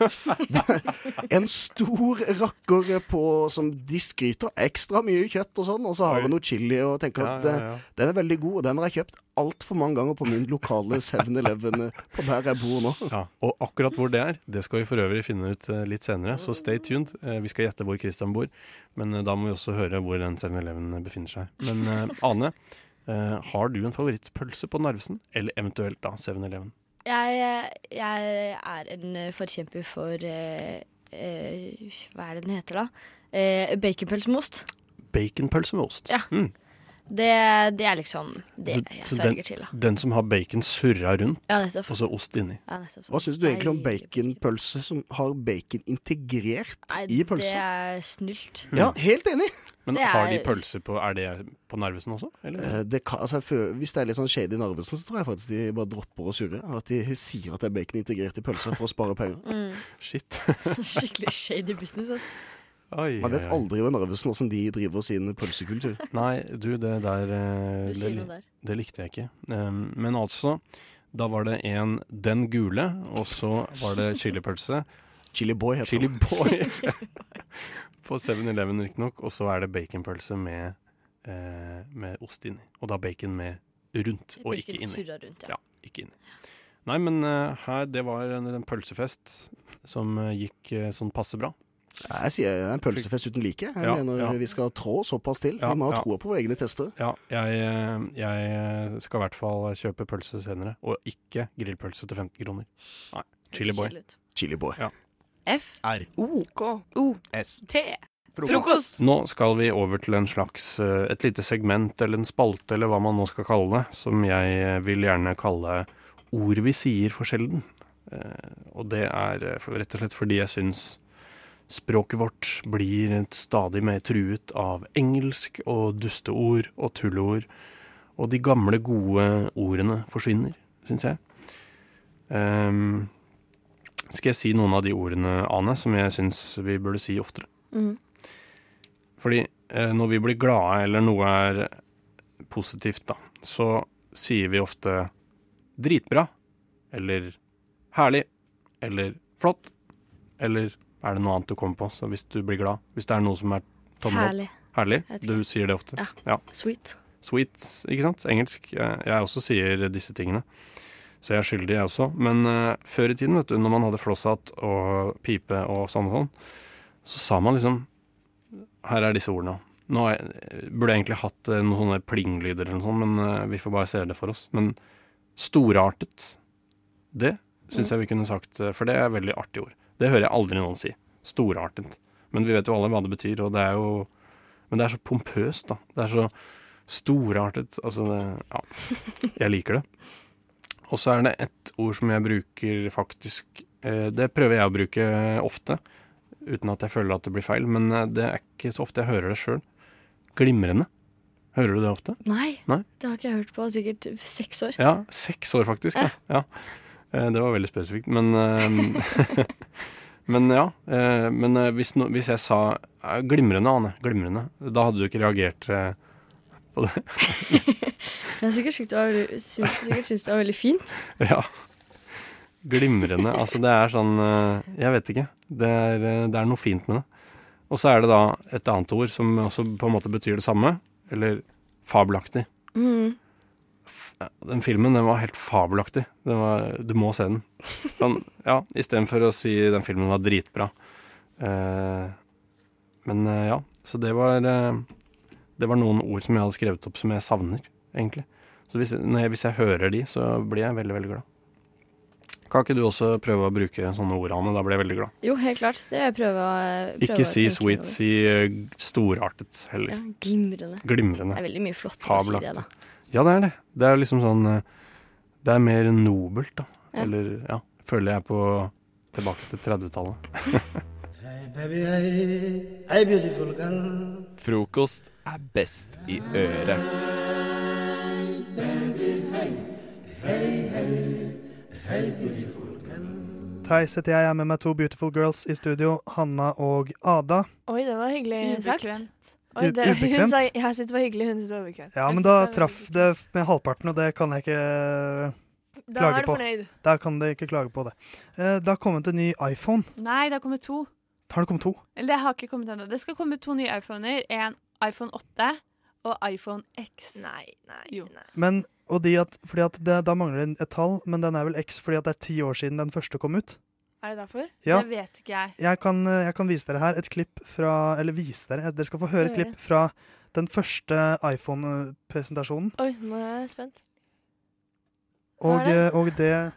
en stor rakker på som de skryter ekstra mye kjøtt og sånn, og så har vi noe chili og tenker at eh, den er veldig god, og den har jeg kjøpt altfor mange ganger på min lokale 7-Eleven eh, på der jeg bor nå. Ja, og akkurat hvor det er, det skal vi for øvrig finne ut eh, litt senere, så stay tuned. Vi skal gjette hvor Christian bor, men da må vi også høre hvor den 7-Eleven befinner seg. Men Ane, har du en favorittpølse på Narvesen, eller eventuelt da 7-Eleven? Jeg, jeg er en forkjemper for eh, eh, Hva er det den heter, da? Eh, Baconpølse med ost. Baconpølse med ost. Ja. Mm. Det, det er liksom Det Så- jeg sverger til, da. Den som har bacon surra rundt, Ja, og så ost inni. Ja. Hva syns du egentlig om baconpølse som har bacon integrert Nei, i Det pølsa? er snilt. Ja, helt enig! Men er... har de pølse på Er det på Narvesen også? Eller? Eh, Det kan, altså, for, hvis det er litt sånn shady Narvesen, så tror jeg faktisk de bare dropper å surre. At de sier at det er bacon integrert i pølsa for å spare penger. Mm. Shit. Skikkelig shady business, altså. Oi, Man vet aldri med Narvesen åssen de driver sin pølsekultur. Nei, du, det der eh, Du det, der. det likte jeg ikke. Um, men altså, da var det en Den gule, og så var det chilipølse. Chili Boy heter Chili. Boy på 7-Eleven riktignok. Og så er det baconpølse med, eh, med ost inni. Og da bacon med rundt, og ikke inni. rundt, ja. Ja, ikke inni. Nei, men eh, her, det var en, en pølsefest som gikk sånn passe bra. Jeg sier er en pølsefest uten like. Jeg Ja, mener ja. vi skal trå såpass til. Ja, vi må ha ja. troa på våre egne tester. Ja, jeg, eh, jeg skal i hvert fall kjøpe pølse senere, og ikke grillpølse til 15 kroner. Nei. Chili boy. Chili Boy. F, R. O, K, O, S. T. Frokost! Nå skal vi over til en slags eh, et lite segment eller en spalte eller hva man nå skal kalle det, som jeg eh, vil gjerne kalle ord vi sier for sjelden. Eh, Og det er rett og slett fordi jeg syns språket vårt blir stadig mer truet av engelsk og dusteord og tulleord. Og de gamle, gode ordene forsvinner, syns jeg. Um, skal jeg si noen av de ordene, Ane, som jeg syns vi burde si oftere? Mm. Fordi eh, når vi blir glade eller noe er positivt, da, så sier vi ofte dritbra, eller herlig, eller flott, eller er det noe annet du kommer på? Så hvis du blir glad, hvis det er noe som er tommel opp, Herlig. herlig, du sier det ofte. Ja. Sweet. Sweet, ikke sant? Engelsk. Jeg, også sier disse tingene. Så jeg er skyldig, jeg også. Men uh, før i tiden, vet du, når man hadde flosshatt og pipe og sånn og sånn, så sa man liksom Her er disse ordene. Nå jeg, burde jeg egentlig hatt eh, noen sånne plinglyder eller noe sånt, men uh, vi får bare se det for oss. Men storartet, det syns jeg vi kunne sagt, for det er et veldig artig ord. Det hører jeg aldri noen si. Storartet. Men vi vet jo alle hva det betyr, og det er jo Men det er så pompøst, da. Det er så storartet. Altså, det, ja. Jeg liker det. Og så er det ett ord som jeg bruker faktisk eh, Det prøver jeg å bruke ofte, uten at jeg føler at det blir feil, men eh, det er ikke så ofte jeg hører det sjøl. Glimrende. Hører du det ofte? Nei, Nei? det har ikke jeg hørt på sikkert seks år. Ja, seks år faktisk. Ja. ja. Eh, Det var veldig spesifikt, men eh, Men ja. eh, Men hvis, no, hvis jeg sa glimrende, Ane, glimrende, da hadde du ikke reagert på det? Jeg sikkert sykt det var sikkert syntes det var veldig fint. Ja. Glimrende. Altså, det er sånn Jeg vet ikke. Det er, det er noe fint med det. Og så er det da et annet ord som også på en måte betyr det samme. Eller fabelaktig. Mhm. Den filmen den var helt fabelaktig. Den var, du må se den. Sånn, ja, Istedenfor å si den filmen var dritbra. Uh, men uh, ja, så det var uh, Det var noen ord som jeg hadde skrevet opp som jeg savner, egentlig. Så hvis, når jeg, hvis jeg hører de, så blir jeg veldig, veldig glad. Kan ikke du også prøve å bruke sånne ord, Anne? Da blir jeg veldig glad. Jo, helt klart. Det jeg prøver, prøver Ikke å si tenke sweet, over. si storartet storartet Ja, heller. glimrende. Glimrende. Det er veldig mye flott å si det, da. Ja, det er det. Det er liksom sånn eh, Det er mer nobelt, da. Ja. Eller ja, føler jeg på tilbake til 30-tallet. Frokost er best i øret. Theis heter jeg, jeg er med meg to beautiful girls i studio, Hanna og Ada. Oi, det var hyggelig sagt. Oi, det, hun ubekvemt? sa jeg syntes det var hyggelig, hun syntes det var ubekvemt. Ja, men da traff det med halvparten, og det kan jeg ikke klage på. Da er du på. fornøyd. Da kan de ikke klage på det. Eh, Det har kommet en ny iPhone. Nei, det har kommet to. Har det kommet to? Eller det har ikke kommet ennå. Det skal komme to nye iPhoner. En iPhone 8 og iPhone X. Nei, nei, Jo. nei. Men, og de at, fordi at det, Da mangler det et tall, men den er vel X fordi at det er ti år siden den første kom ut. Er det derfor? Ja. Det vet ikke jeg. Jeg kan, eh, jeg kan vise dere her et klipp fra Eller vise dere. Dere skal få høre et klipp fra den første iPhone-presentasjonen. Oi, nå er jeg spent. Og, det? eh, og det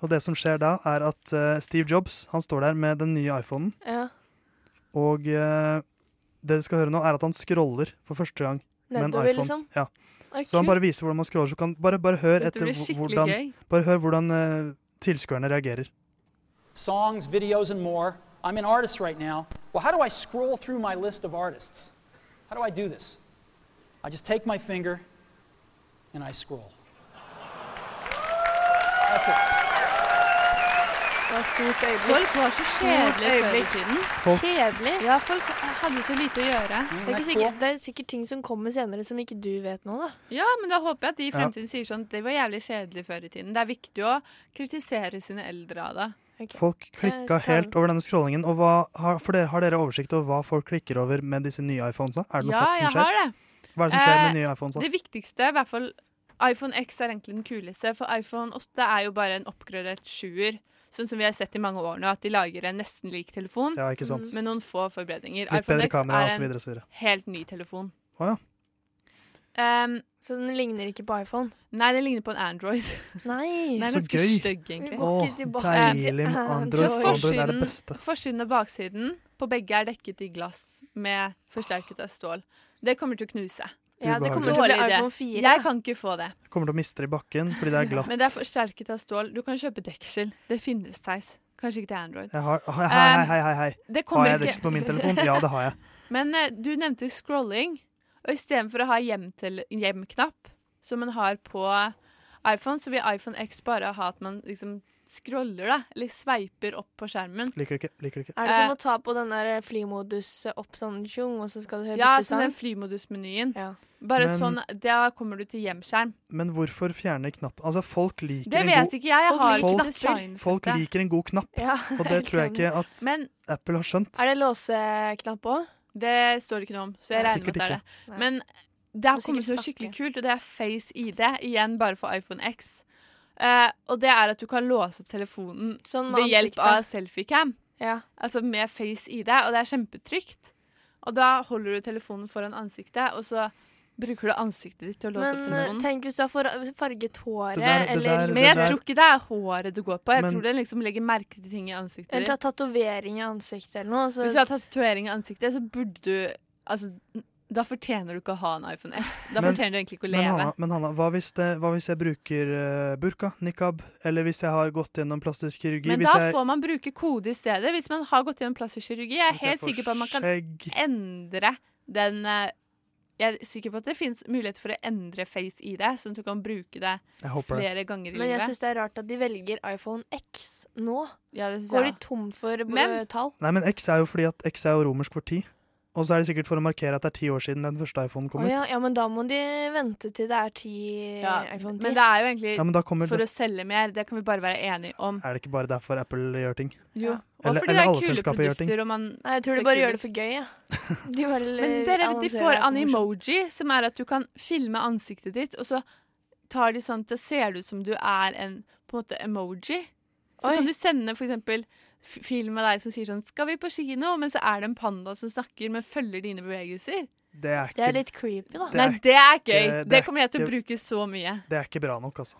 Og det som skjer da, er at eh, Steve Jobs han står der med den nye iPhonen. Ja, Og eh, det dere skal høre nå, er at han scroller for første gang med en iPhone. liksom? Ja. Så han bare viser hvordan man scroller. Så kan, bare, bare hør etter hvordan, gøy. bare hør hvordan eh, tilskuerne reagerer. songs, videos, and more. I'm an artist right now. Well, how do I scroll through my list of artists? How do I do this? I just take my finger and I scroll. That's it. Det var stort øyeblikk. Folk var så kjedelige før i tiden. Folk, Kjedelig. Ja, folk hadde så lite å gjøre. Mm, Det er, ikke sikkert, det er sikkert ting som kommer senere som ikke du vet nå, da. Ja, men da håper jeg at de i Ja. fremtiden sier sånn Det var jævlig kjedelig før i tiden. Det er viktig å kritisere sine eldre av det. Okay. folk klikka helt over denne scrollingen. Og hva, har, for dere, har dere oversikt over hva folk klikker over med disse nye iPhonesa? Er det noe Ja, fett som jeg skjer? har det. Hva er det som skjer Eh, med nye iPhones? Det viktigste, i hvert fall iPhone X er egentlig den kuleste, for iPhone 8 er jo bare en oppgradert sjuer. Sånn som vi har sett i mange år nå, at de lager en nesten lik telefon Ja, ikke sant? med noen få forbedringer. Litt iPhone X kamera er og så videre. helt ny telefon. Oh, ja. Um, Så den ligner ikke på iPhone. nei, den ligner på en Android. Nei. Den er Så ganske gøy. stygg, egentlig. Vi Å, går ikke tilbake til deilig med Android. Så Android er det beste. forsiden og baksiden på begge er dekket i glass med forsterket av stål. Det kommer til å knuse. Ja, det kommer til å bli iPhone 4. Jeg kan ikke få det. Kommer til å miste det i bakken fordi det er glatt. Men det er forsterket av stål. Du kan kjøpe deksel. Det finnes, Theis. Kanskje ikke til Android. Jeg har, hei, hei, hei, hei, hei. Det Har jeg ikke. deksel på min telefon? Ja, det har jeg. Men eh, du nevnte scrolling. Og istedenfor å ha hjem-knapp, hjem-knapp, som man har på iPhone, så vil iPhone X bare ha at man liksom scroller, da. Eller sveiper opp på skjermen. Liker det ikke. Liker det ikke. Er det som Eh. å ta på den der flymodus opp sånn tjung, og så skal du høre Ja, sånn den flymodusmenyen. Ja. Bare Men- sånn, Da kommer du til hjemskjerm. Men hvorfor fjerne knappen? Altså, folk liker Det en vet god ikke jeg. Jeg Folk har ikke folk, design Folk liker en god knapp, Ja, og det tror jeg ikke at Men Apple har skjønt. Er det låseknapp òg? det står det ikke noe om, så jeg regner med at det er det. Men det har kommet noe skikkelig kult, og det er Face ID. Igjen bare for iPhone X. Eh, og det er at du kan låse opp telefonen Sånn ved med hjelp av selfiecam. Ja. Altså med Face ID, og det er kjempetrygt. Og da holder du telefonen foran ansiktet, og så bruker du ansiktet ditt til å låse Men opp telefonen. Men tenk hvis du har farget håret, der- eller, der- Men jeg tror ikke det er håret du går på. Jeg Men- tror det liksom legger merke til ting i ansiktet eller ta ditt. tatovering i ansiktet eller noe. Så Hvis du har tatovering i ansiktet, så burde du Altså, da fortjener du ikke å ha en iPhone X. Da Men- fortjener du egentlig ikke å Men leve. Hanna, men Hanna hva, hvis det, hva hvis jeg bruker uh, burka, nikab, eller hvis jeg har gått gjennom plastisk kirurgi? Men hvis da jeg, får man bruke kode i stedet. Hvis man har gått gjennom plastisk kirurgi. Jeg er hvis jeg helt får sikker på at man kan skjegg endre den uh, Jeg er sikker på at det finnes mulighet for å endre Face i det, sånn at du kan bruke det Jeg det. flere ganger i livet. Men jeg syns det er rart at de velger iPhone X nå. Ja, det Går jeg de tom for eh, Men- tall? Nei, men X er jo fordi at X er jo romersk for ti. Og så er det sikkert for å markere at det er ti år siden den første iPhone kom ut. ja, ja, men da må de vente til det er ti Ja, iPhone 10. Men det er jo egentlig Ja, men da kommer for det, å selge mer. Det kan vi bare være enige om. Er det ikke bare derfor Apple gjør ting? Jo. Ja. Eller- eller alle er selskaper gjør ting. og man Nei, jeg tror de bare gjør det for gøy, ja. De bare Men dere, de får en emoji, animoji, som er at du kan filme ansiktet ditt, og så tar de sånn at det ser ut som du er en på en måte emoji. Så Oi. kan du sende for eksempel film av deg som sier sånn 'Skal vi på kino?' Men så er det en panda som snakker, men følger dine bevegelser. Det er Det er litt creepy, da. Det Nei, det er gøy. ikke- Det, det er kommer jeg til å bruke så mye. det er ikke bra nok, altså.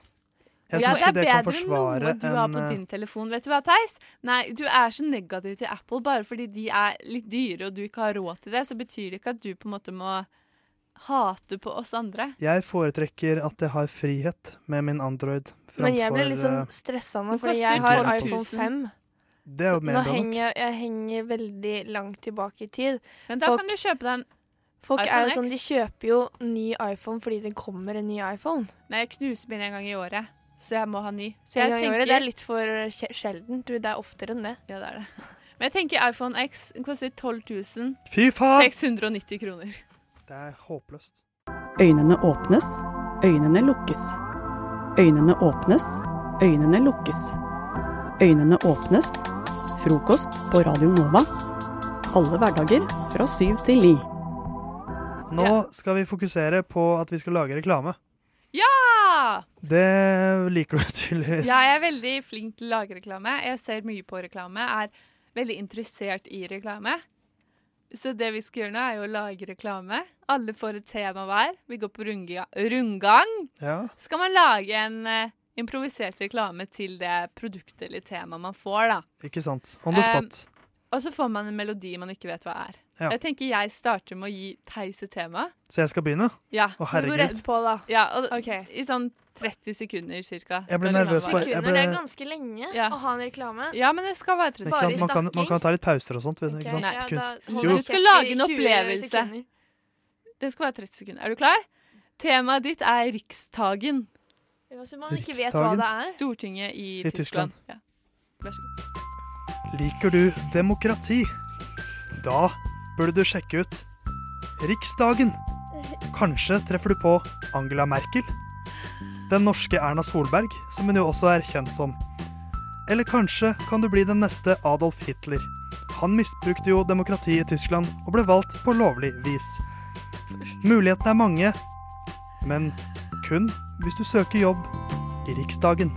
Jeg ja, ikke det kan forsvare en det er bedre enn noe du har på eh, din telefon. Vet du hva, Theis? Nei, du er så negativ til Apple bare fordi de er litt dyre og du ikke har råd til det. Så betyr det ikke at du på en måte må hate på oss andre. Jeg foretrekker at jeg har frihet med min Android Men jeg ble litt sånn eh, stressa nå, fordi jeg har iPhone 5. Det er jo mer nå bra nok. henger jeg, jeg henger veldig langt tilbake i tid. Men da Folk- kan du kjøpe deg en Folk iPhone er jo sånn, De kjøper jo ny iPhone fordi det kommer en ny iPhone. Nei, jeg knuser min en gang i året, så jeg må ha ny. Så En gang i året. Det er litt for sje- sjeldent. Du, Det er oftere enn det. Ja, det er det. Men jeg tenker iPhone X den koster 12 Fy faen! 690 kroner. Det er håpløst. Øynene åpnes, øynene lukkes. Øynene åpnes, øynene lukkes. Øynene åpnes. Frokost på Radio Nova. Alle hverdager fra syv til ni. Nå skal vi fokusere på at vi skal lage reklame. Ja! Det liker du tydeligvis. Jeg er veldig flink til å lage reklame. Jeg ser mye på reklame, er veldig interessert i reklame. Så det vi skal gjøre nå, er jo å lage reklame. Alle får et tema hver. Vi går på rundga rundgang. Ja. Skal man lage en eh, improvisert reklame til det produktet eller temaet man får, da. Ikke sant. On the Um. Og så får man en melodi man ikke vet hva er. Ja. Jeg tenker jeg starter med å gi Theis et tema. Så jeg skal begynne? Ja. Å, herregud. Du går rett på, da. Ja, og I sånn 30 sekunder cirka. Jeg ble nervøs på- jeg ble- Det er ganske lenge Ja. å ha en reklame. Ja, men det skal være 30 sekunder. sant? Man, kan, man kan ta litt pauser og sånt. Okay. Ikke sant? Nei. Ja, Kunst. da. Du skal lage en opplevelse. Det skal være 30 sekunder. Er du klar? Temaet ditt er Rikstagen. Så man ikke vet hva det er. Stortinget i, I Tyskland. Tyskland. Ja. Vær så god. Liker du demokrati? Da burde du sjekke ut Riksdagen. Kanskje treffer du på Angela Merkel? Den norske Erna Solberg, som hun jo også er kjent som. Eller kanskje kan du bli den neste Adolf Hitler. Han misbrukte jo demokrati i Tyskland og ble valgt på lovlig vis. Mulighetene er mange, men kun hvis du søker jobb i Riksdagen.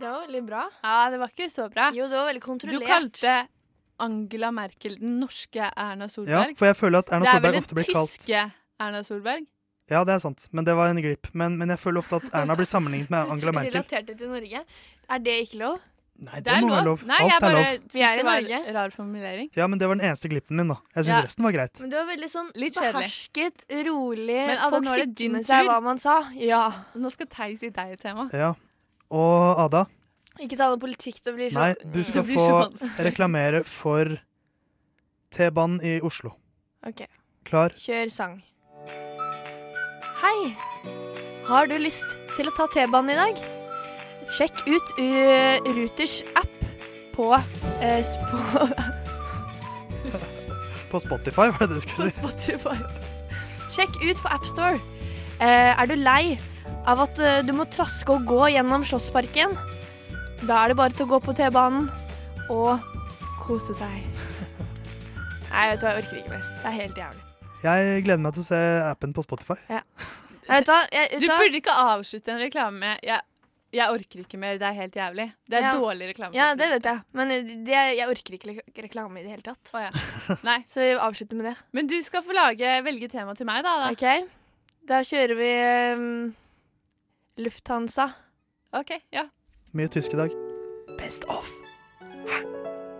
Det var veldig bra. Ja, det var ikke så bra. Jo, det var veldig kontrollert. Du kalte Angela Merkel den norske Erna Solberg. Ja, for jeg føler at Erna Solberg ofte blir kalt det er vel den tyske Erna Solberg? Ja, det er sant, men det var en glipp. Men, men jeg føler ofte at Erna blir sammenlignet med Angela Merkel. Relatert til Norge. Er det ikke lov? Nei, det, må være lov. Nei, Alt er lov. Vi er i det var Norge. en rar formulering. Ja, men det var den eneste glippen min, da. Jeg syns Ja. resten var greit. Men det var veldig sånn Litt behersket, rolig. Men Ada, Folk nå er det fikk din med seg tur. hva man sa. Ja. Nå skal Theis gi deg et tema. Ja. Og Ada, Ikke ta noe politikk. Det blir nei, sånn du skal få reklamere for T-banen i Oslo. OK. Klar? Kjør sang. Hei! Har du lyst til å ta T-banen i dag? Sjekk ut uh, Ruters app på, eh, på, På Spotify, var det det du skulle si? På Spotify. Sjekk ut på AppStore. Uh, er du lei av at eh, du må traske og gå gjennom Slottsparken? Da er det bare til å gå på T-banen og kose seg. Nei, vet du hva, jeg orker ikke mer. Det er helt jævlig. Jeg gleder meg til å se appen på Spotify. Nei, vet du hva? Jeg, vet Du hva? burde ikke avslutte en reklame med jeg, 'Jeg orker ikke mer, det er helt jævlig'. Det er Ja. dårlig reklame. Ja, det vet jeg. Men eh, det, jeg orker ikke reklame i det hele tatt. Oh, ja. Nei. Så vi avslutter med det. Men du skal få lage, velge tema til meg, da. da. OK? Da kjører vi um, Lufthansa. OK, ja. Mye tysk i dag. Best of. Hæ?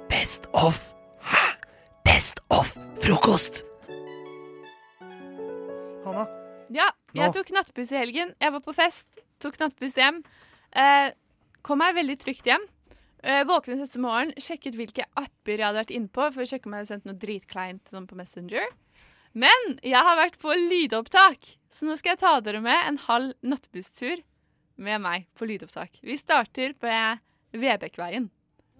Best of. Hæ? Best of frokost! Hanna, Ja, jeg Nå. tok nattbuss i helgen. Jeg var på fest, tok nattbuss hjem. Eh, kom meg veldig trygt hjem. Eh, våknet neste morgen, sjekket hvilke apper jeg hadde vært inne på, for å sjekke om jeg hadde sendt noe dritkleint sånn på Messenger. Men jeg har vært på lydopptak, så nå skal jeg ta dere med en halv nattbusstur med meg på lydopptak. Vi starter på Vebekkveien.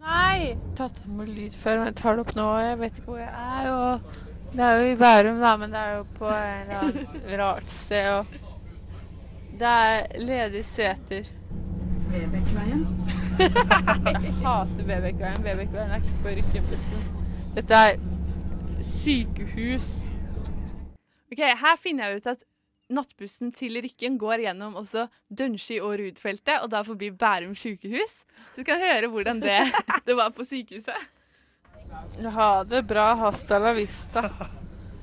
Nei! Tatt med lyd før, men jeg tar det opp nå. Jeg vet ikke hvor jeg er. Og det er jo i Bærum, da, men det er jo på annen rart sted. Og det er ledige seter. Vebekveien. Jeg hater Vebekkveien. Vebekkveien er ikke på Rykkenbussen. Dette er sykehus. Ok, Her finner jeg ut at nattbussen til Rykken går gjennom også Dønski og Rudfeltet, og da forbi Bærum sykehus. Så du kan høre hvordan det, det var på sykehuset. Ha det bra. Hasta la vista.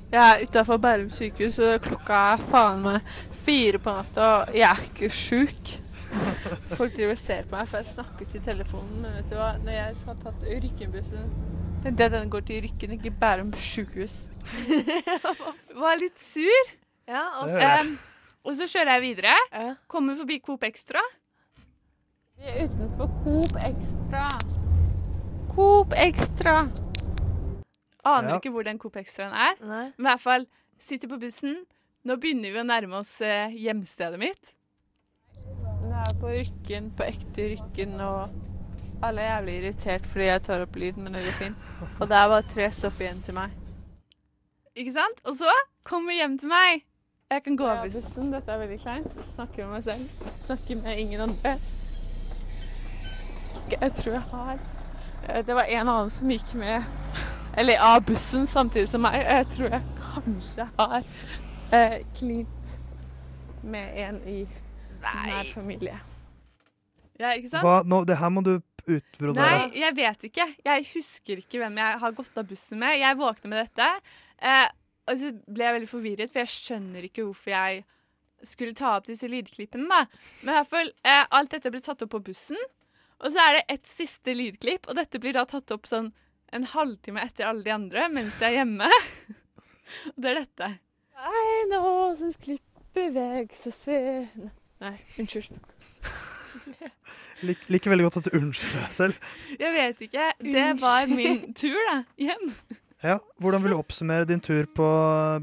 Jeg er utafor Bærum sykehus, og klokka er faen meg fire på natta, og jeg er ikke sjuk. Folk driver og ser på meg, for jeg snakker til telefonen. Men vet du hva, når jeg har tatt Rykkenbussen tenkte jeg den går til Rykken, ikke Bærum sykehus. Var litt sur. Ja, og så. Um, og så kjører jeg videre. Kommer forbi Coop Extra. Vi er utenfor Coop Extra. Coop Extra. Aner Ja. ikke hvor den Coop Extraen er. Men i hvert fall sitter på bussen. Nå begynner vi å nærme oss eh, hjemstedet mitt. Det er på Rykken, på ekte Rykken, og alle er jævlig irritert fordi jeg tar opp lyd, men det går fint. Og det er bare tre sopp igjen til meg. Ikke sant? Og så kommer hjem til meg. Jeg kan gå av bussen. Dette er veldig kleint. Snakker med meg selv. Snakker med ingen andre. Jeg tror jeg har eh, Det var en annen som gikk med Eller av bussen samtidig som meg. Jeg tror jeg kanskje har eh, klint med en i nær familie. Ja, ikke sant? Hva, nå, det her må du utbrodere. Nei, jeg vet ikke. Jeg husker ikke hvem jeg har gått av bussen med. Jeg våkner med dette, eh, og så ble jeg veldig forvirret, for jeg skjønner ikke hvorfor jeg skulle ta opp disse lydklippene. da. Men i hvert fall, eh, alt dette ble tatt opp på bussen, og så er det et siste lydklipp, og dette blir da tatt opp sånn en halvtime etter alle de andre, mens jeg er hjemme. og det er dette. Nei, nå som klipper vekk så svene Nei, unnskyld. Lik, liker veldig godt at du unnskylder deg selv. Jeg vet ikke. Det var min tur, da. Hjem. Ja, Hvordan vil du oppsummere din tur på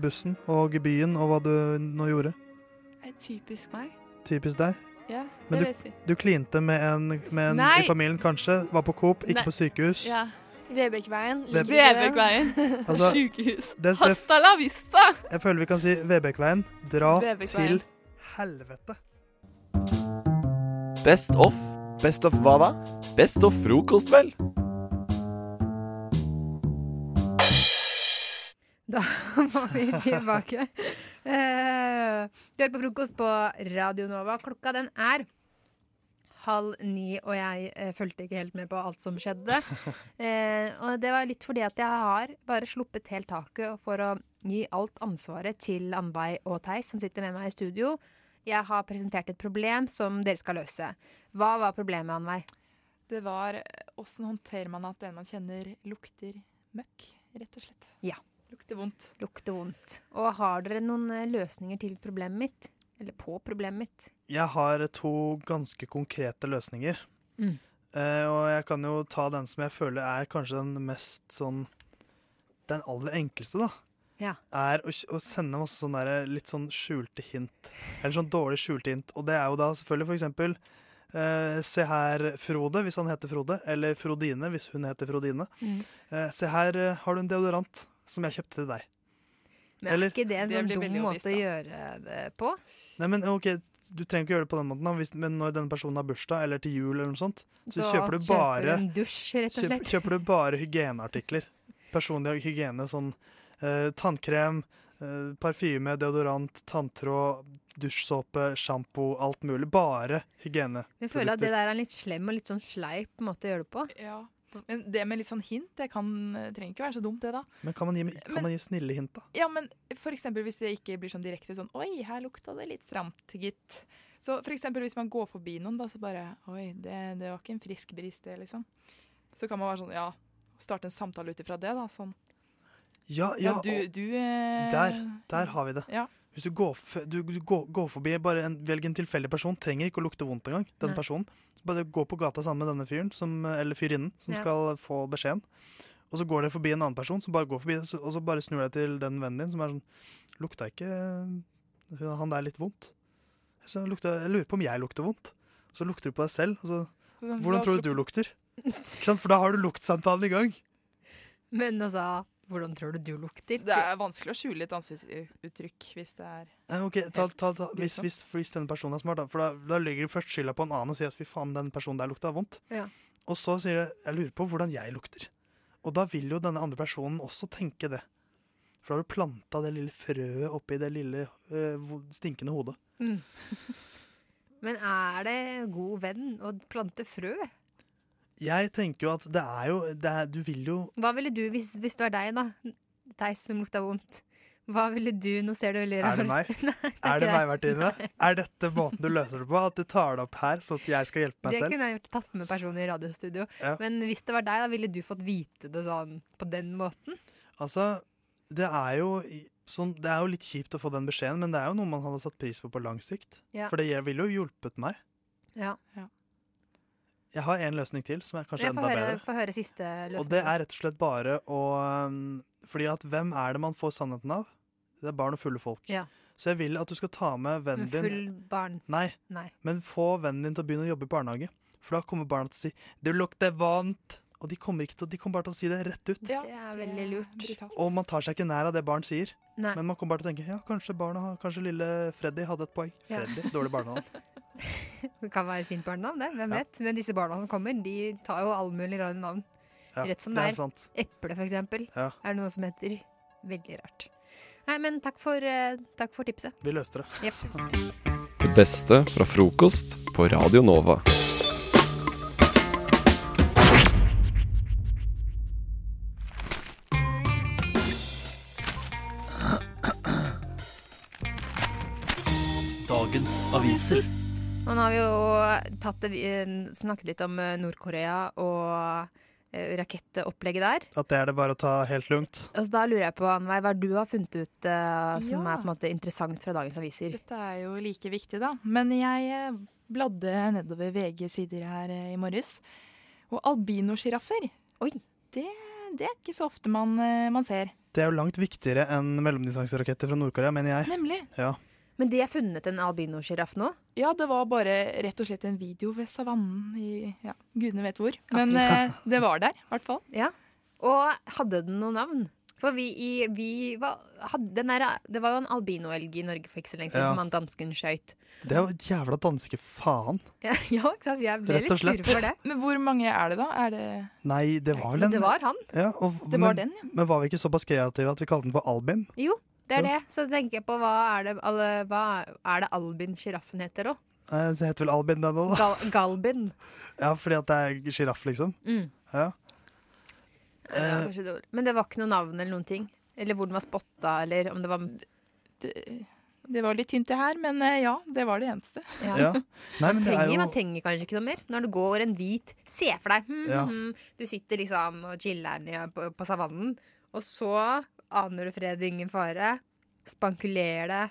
bussen og byen, og hva du nå gjorde? Det er typisk meg. Typisk deg. Ja, det Men vil jeg si. du klinte med en, med en Nei. i familien, kanskje? Var på Coop, ikke Nei. på sykehus? Ja. Vebekveien. Veb- Vebekveien. Altså, Sykehus. det- det- Hasta la vista! Jeg føler vi kan si Vebekveien. Dra Vebekveien. til helvete. Best of. Best of hva da? Best of frokost, vel. Da var vi tilbake. Eh, Du hører på frokost på Radio Nova. Klokka den er halv ni, og jeg eh, fulgte ikke helt med på alt som skjedde. Eh, og det var litt fordi at jeg har bare sluppet helt taket for å gi alt ansvaret til Anveig og Theis, som sitter med meg i studio. Jeg har presentert et problem som dere skal løse. Hva var problemet, Anveig? Det var åssen håndterer man at den man kjenner lukter møkk, rett og slett. Ja. Lukter vondt. Lukter vondt. Og har dere noen eh, løsninger til problemet mitt? Eller på problemet mitt? Jeg har to ganske konkrete løsninger. Mm. Uh, og jeg kan jo ta den som jeg føler er kanskje den mest sånn Den aller enkleste, da. Ja. Er å, å sende masse sånne der, litt sånn skjulte hint. Eller sånn dårlig skjulte hint. Og det er jo da selvfølgelig for eksempel eh, Se her, Frode, hvis han heter Frode. Eller Frodine, hvis hun heter Frodine. Mm. Eh, se her eh, har du en deodorant som jeg kjøpte til deg. Men Eller- er ikke det en sånn blir dum måte å gjøre det på? Nei, men ok, Du trenger ikke gjøre det på den måten, da, hvis, men når denne personen har bursdag eller til jul, eller noe sånt, så, Så kjøper du bare kjøper, en dusj, rett og kjøp- slett? kjøper du bare hygieneartikler. Personlig hygiene, sånn eh, tannkrem, eh, parfyme, deodorant, tanntråd, dusjsåpe, sjampo, alt mulig. Bare hygiene. Jeg føler at det der er en litt slem og litt sånn sleip måte å gjøre det på. Ja. Men det med litt sånn hint, det kan, trenger ikke være så dumt, det, da. Men kan man gi, kan man gi snille hint, da? Ja, men for eksempel hvis det ikke blir sånn direkte sånn Oi, her lukta det litt stramt, gitt. Så for eksempel hvis man går forbi noen, da, så bare Oi, det, det var ikke en frisk bris, det, liksom. Så kan man være sånn, ja, starte en samtale ut ifra det, da. Sånn. Ja, ja, du, og- du eh, Der, der har vi det. Ja. Hvis du går, du, du går, går forbi bare en, velg en tilfeldig person, trenger ikke å lukte vondt engang. Den Nei. personen. Bare gå på gata sammen med denne fyren, som, eller fyrinnen, som Ja. skal få beskjeden. Og så går dere forbi en annen person som bare går forbi, og så bare snur deg til den vennen din som er sånn Lukta ikke øh, han der litt vondt? Så jeg, lukta, jeg lurer på om jeg lukter vondt. Så lukter du på deg selv. Så, hvordan tror du du lukter? For da har du luktsamtalen i gang. Men altså, hvordan tror du du lukter? Det er vanskelig å skjule et ansiktsuttrykk hvis det er eh, ok, ta, ta, ta, hvis, hvis, hvis denne personen er smart, da, for da, da legger du først skylda på en annen og sier at fy faen, den personen der lukta vondt. Ja. Og så sier du jeg lurer på hvordan jeg lukter. Og da vil jo denne andre personen også tenke det. For da har du planta det lille frøet oppi det lille øh, stinkende hodet. Mm. Men er det god venn å plante frø? Jeg tenker jo at det er jo det er, Du vil jo Hva ville du hvis, hvis det var deg, da? Deg som lukta vondt. Hva ville du Nå ser du veldig rar Er det meg? Nei, det Er det meg, Martine? Er dette måten du løser det på? At du tar det opp her, sånn at jeg skal hjelpe meg Det selv? kunne jeg gjort tatt med personen i radiostudio. Ja. Men hvis det var deg, da ville du fått vite det sånn på den måten? Altså, det er jo sånn, Det er jo litt kjipt å få den beskjeden, men det er jo noe man hadde satt pris på på lang sikt. Ja. For det ville jo hjulpet meg. Ja. Ja. Jeg har en løsning til som er kanskje Jeg enda høre, bedre. får høre siste løsning. Og det er rett og slett bare å um, Fordi at hvem er det man får sannheten av? Det er barn og fulle folk. Ja. Så jeg vil at du skal ta med vennen din full barn. Nei, Nei. men få vennen din til å begynne å jobbe i barnehage. For da kommer barna til å si 'du lukter vant'. Og de kommer, ikke til, de kommer bare til å si det rett ut. Ja, Det er veldig lurt. Og man tar seg ikke nær av det barn sier. Nei. Men man kommer bare til å tenke ja, kanskje barna kanskje lille Freddy hadde et poeng. Ja. Freddy, dårlig barnavn. Det kan være fint barnenavn, det. Hvem Ja. vet. Men disse barna som kommer, de tar jo alle mulige rare navn. Ja, Rett som det det er sant. Eple, for eksempel. Ja. Er det noe som heter. Veldig rart. Nei, men takk for, eh, takk for tipset. Vi løste det. Yep. Det beste fra frokost på Radio Nova. Dagens aviser. Og nå har vi jo tatt det, eh, snakket litt om eh, Nord-Korea og eh, rakettopplegget der. At det er det bare å ta helt lugnt. Og så da lurer jeg på, Anveig, hva er du har funnet ut uh, som Ja. er på en måte interessant fra dagens aviser? Dette er jo like viktig, da. Men jeg bladde nedover VG-sider her uh, i morges. Og albinosjiraffer, det, det er ikke så ofte man, uh, man ser. Det er jo langt viktigere enn mellomdistanseraketter fra Nord-Korea, mener jeg. Nemlig. Ja. Men de har funnet en albinosjiraff nå? Ja, det var bare rett og slett en video ved savannen i ja, gudene vet hvor. Men eh, det var der, i hvert fall. Ja. Og hadde den noe navn? For vi, i, vi var, hadde, den der, Det var jo en albinoelg i Norge for ikke så lenge siden Ja. som han dansken skøyt. Det er jo jævla danske faen. Ja, ja, ikke sant? Vi er ble Rett og slett. sure for det. Men hvor mange er det, da? Er det Nei, det var vel en det var han. Ja, og, Det var men, den, ja. Men var vi ikke såpass kreative at vi kalte den for Albin? Jo, det er det. Så tenker jeg på hva er det, alle, hva er det Albin-sjiraffen heter òg? Så heter vel Albin den òg. Gal, Galbin. Ja, fordi at det er sjiraff, liksom. Mm. Ja. Det kanskje. Men det var ikke noe navn eller noen ting? Eller hvor den var spotta, eller om det var Det, det var litt tynt, det her, men eh, ja, det var det eneste. Ja. ja. Nei, men man, det er trenger, jo man trenger kanskje ikke noe mer. Når det går en hvit Se for deg hm, Ja. hm, Du sitter liksom og chiller'n på, på savannen, og så aner du fred, ingen fare. Spankulerer det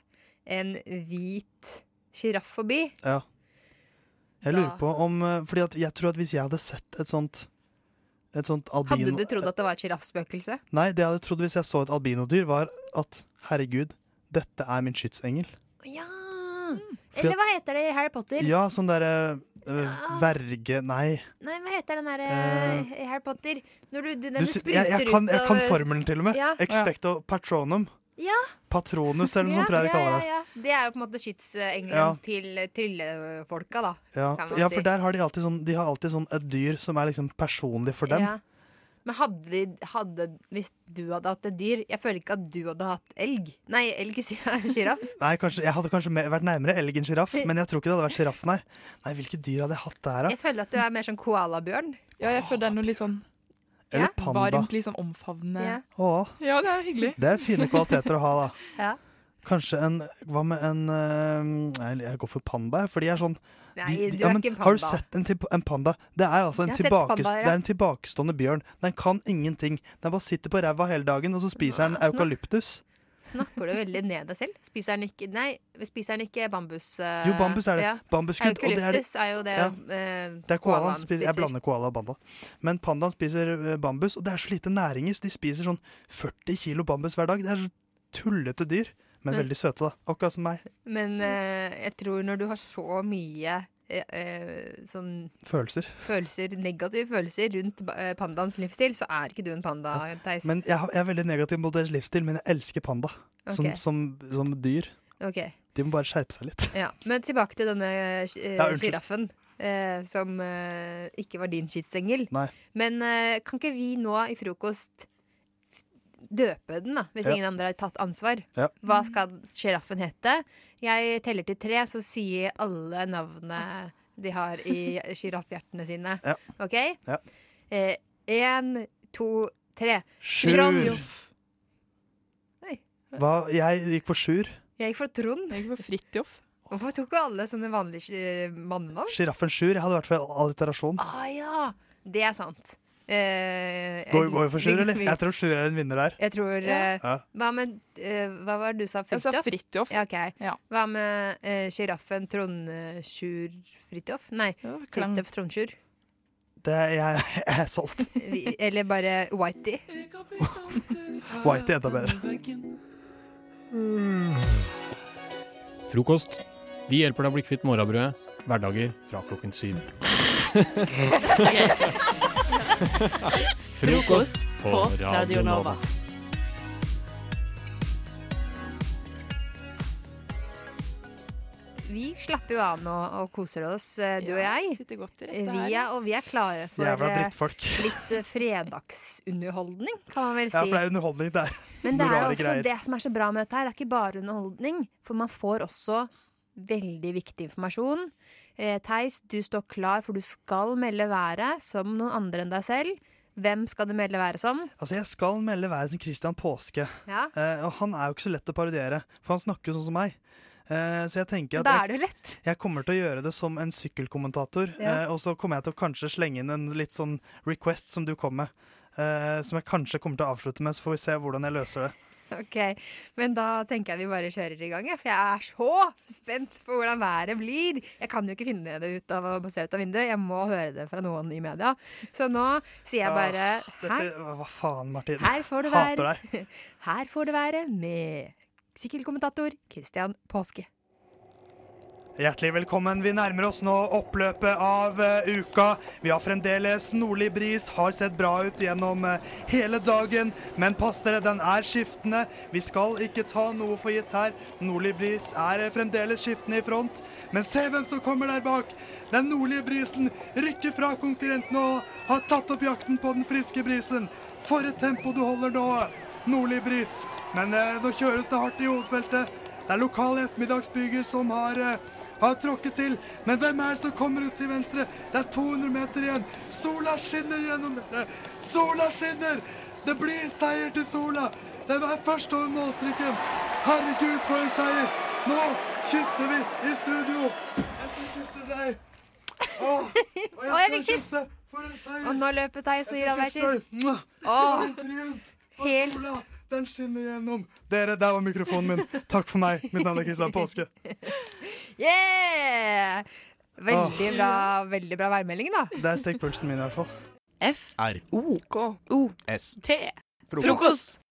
en hvit sjiraff forbi. Ja. Jeg lurer på om eh, Fordi jeg tror at hvis jeg hadde sett et sånt Et sånt albino Hadde du trodd at det var et sjiraffspøkelse? Nei, det jeg hadde trodd hvis jeg så et albinodyr, var at herregud, dette er min skytsengel. Ja! Fordi Eller hva heter det i Harry Potter? Ja, sånn derre øh, verge Nei. Nei, heter den derre uh, Harry Potter? Når du, du, den Du, du spruter jeg, jeg, kan, jeg kan formelen til og med. Ja. Expecto patronum. Ja. Patronus, eller noe ja, sånt, tror jeg de kaller det. ja. Det er jo på en måte skytsengelen Ja. til tryllefolka, da. Ja, ja, for der har de alltid sånn De har alltid sånn et dyr som er liksom personlig for dem. Ja. Men hadde, de- hadde Hvis du hadde hatt et dyr Jeg føler ikke at du hadde hatt elg. Nei, elg, sier jeg. Sjiraff. Nei, kanskje, Jeg hadde kanskje vært nærmere elg enn sjiraff, men jeg tror ikke det hadde vært sjiraff, nei. Nei, Hvilke dyr hadde jeg hatt der, da? Jeg føler at du er mer sånn koalabjørn. Ja, jeg føler det er noe litt sånn Eller panda. varmt, sånn omfavnende. Ja. Ja, det er hyggelig. det er fine kvaliteter å ha, da. Ja. Kanskje en Hva med en øh, Nei, jeg går for panda, for de er sånn Nei, du ja, er ikke en Har du sett en, en panda? Det er altså en, tilbake, panda, ja. det er en tilbakestående bjørn. Den kan ingenting. Den bare sitter på ræva hele dagen, og så spiser den eukalyptus. Snakker du veldig ned deg selv? Spiser den ikke Nei, spiser den ikke bambus? Uh, Jo, bambus er det. ja. Det er det- Eukalyptus er jo det Ja. Uh, Det er koalaen koalaen spiser. Jeg blander koala og panda. Men pandaen spiser eh, bambus, og det er så lite næringer, så de spiser sånn 40 kilo bambus hver dag. Det er så tullete dyr, men Men- veldig søte, da. Akkurat som meg. Men uh, jeg tror når du har så mye eh, eh, sånn Følelser. følelser, negative følelser rundt eh, pandaens livsstil, så er ikke du en panda, Theis. Men jeg, er veldig negativ mot deres livsstil, men jeg elsker panda som, som, som dyr. Okay. De må bare skjerpe seg litt. Ja, Men tilbake til denne sjiraffen. eh, som eh, ikke var din skytsengel. Men kan ikke vi nå i frokost døpe den, da, hvis Ja. ingen andre har tatt ansvar? Ja. Hva skal sjiraffen hete? Jeg teller til tre, så sier alle navnene de har i sjiraffhjertene sine. Ja. OK? Ja. eh, to, tre. Sjur. Hva, jeg gikk for Sjur. Jeg gikk for Trond. Jeg gikk for Fridtjof. Hvorfor tok jo alle sånne vanlige eh, mannenavn? Sjiraffen Sjur. Jeg hadde vært for alliterasjon. Ah ja, det er sant. Eh, Går går vi for Sjur, eller? Jeg tror Sjur er en vinner der. Jeg tror ja. uh, Hva med uh, Hva var det du sa? Fridtjof? Fridtjof. Ja, ok. Hva med uh, sjiraffen Trond-Sjur Fridtjof? Nei. Fridtjof Trond-Sjur. Det er, jeg, jeg er solgt. Vi- Eller bare Whitey. Whitey er enda bedre. Frokost. Vi hjelper deg å bli kvitt morgenbrødet. Hverdager fra klokken syv. Frokost på Radio Nova. Vi slapper jo av nå og koser oss, eh, du og jeg. Vi er, og vi er klare for eh, drittfolk. litt eh, fredagsunderholdning, kan man vel si. Ja, for det er underholdning der. Men det er også greier. det som er så bra med dette her. Det er ikke bare underholdning, for man får også veldig viktig informasjon. Eh, Theis, du står klar, for du skal melde været som noen andre enn deg selv. Hvem skal du melde været som? Altså, Jeg skal melde været som Christian Påske. Ja. Eh, og han er jo ikke så lett å parodiere, for han snakker jo sånn som meg. Eh, så jeg tenker at Da jeg, er det jo lett. jeg kommer til å gjøre det som en sykkelkommentator. Ja. Eh, og så kommer jeg til å kanskje slenge inn en litt sånn request som du kom med. Eh, som jeg kanskje kommer til å avslutte med, så får vi se hvordan jeg løser det. Ok, Men da tenker jeg vi bare kjører i gang, for jeg er så spent på hvordan været blir. Jeg kan jo ikke finne det ut av å se ut av vinduet, jeg må høre det fra noen i media. Så nå sier jeg bare Ah, dette, her, hva faen, Martin? her får du Hater være deg. Her får det være med sykkelkommentator Christian Påske. Hjertelig velkommen. Vi nærmer oss nå oppløpet av uh, uka. Vi har fremdeles nordlig bris, har sett bra ut gjennom uh, hele dagen. Men pass dere, den er skiftende. Vi skal ikke ta noe for gitt her. Nordlig bris er uh, fremdeles skiftende i front. Men se hvem som kommer der bak. Den nordlige brisen rykker fra konkurrentene og har tatt opp jakten på den friske brisen. For et tempo du holder nå, nordlig bris. Men nå kjøres det hardt i hovedfeltet. Det er lokale ettermiddagsbyger som har, har tråkket til. Men hvem er det som kommer ut til venstre? Det er 200 meter igjen. Sola skinner gjennom dere. Sola skinner! Det blir seier til Sola. Den er først over målstrikken. Herregud, for en seier! Nå kysser vi i studio. Jeg skal kysse deg. Åh, og jeg fikk kyss! For en seier. Og nå løper deg, så gir han kysse kyss. Åh, helt- den skinner gjennom. Dere, der var mikrofonen min. Takk for meg. Mitt navn er Kristian Påske. Yeah! Veldig bra, veldig bra værmelding, da. Det er stekepulsen min i hvert fall. F R O K O S T Frokost.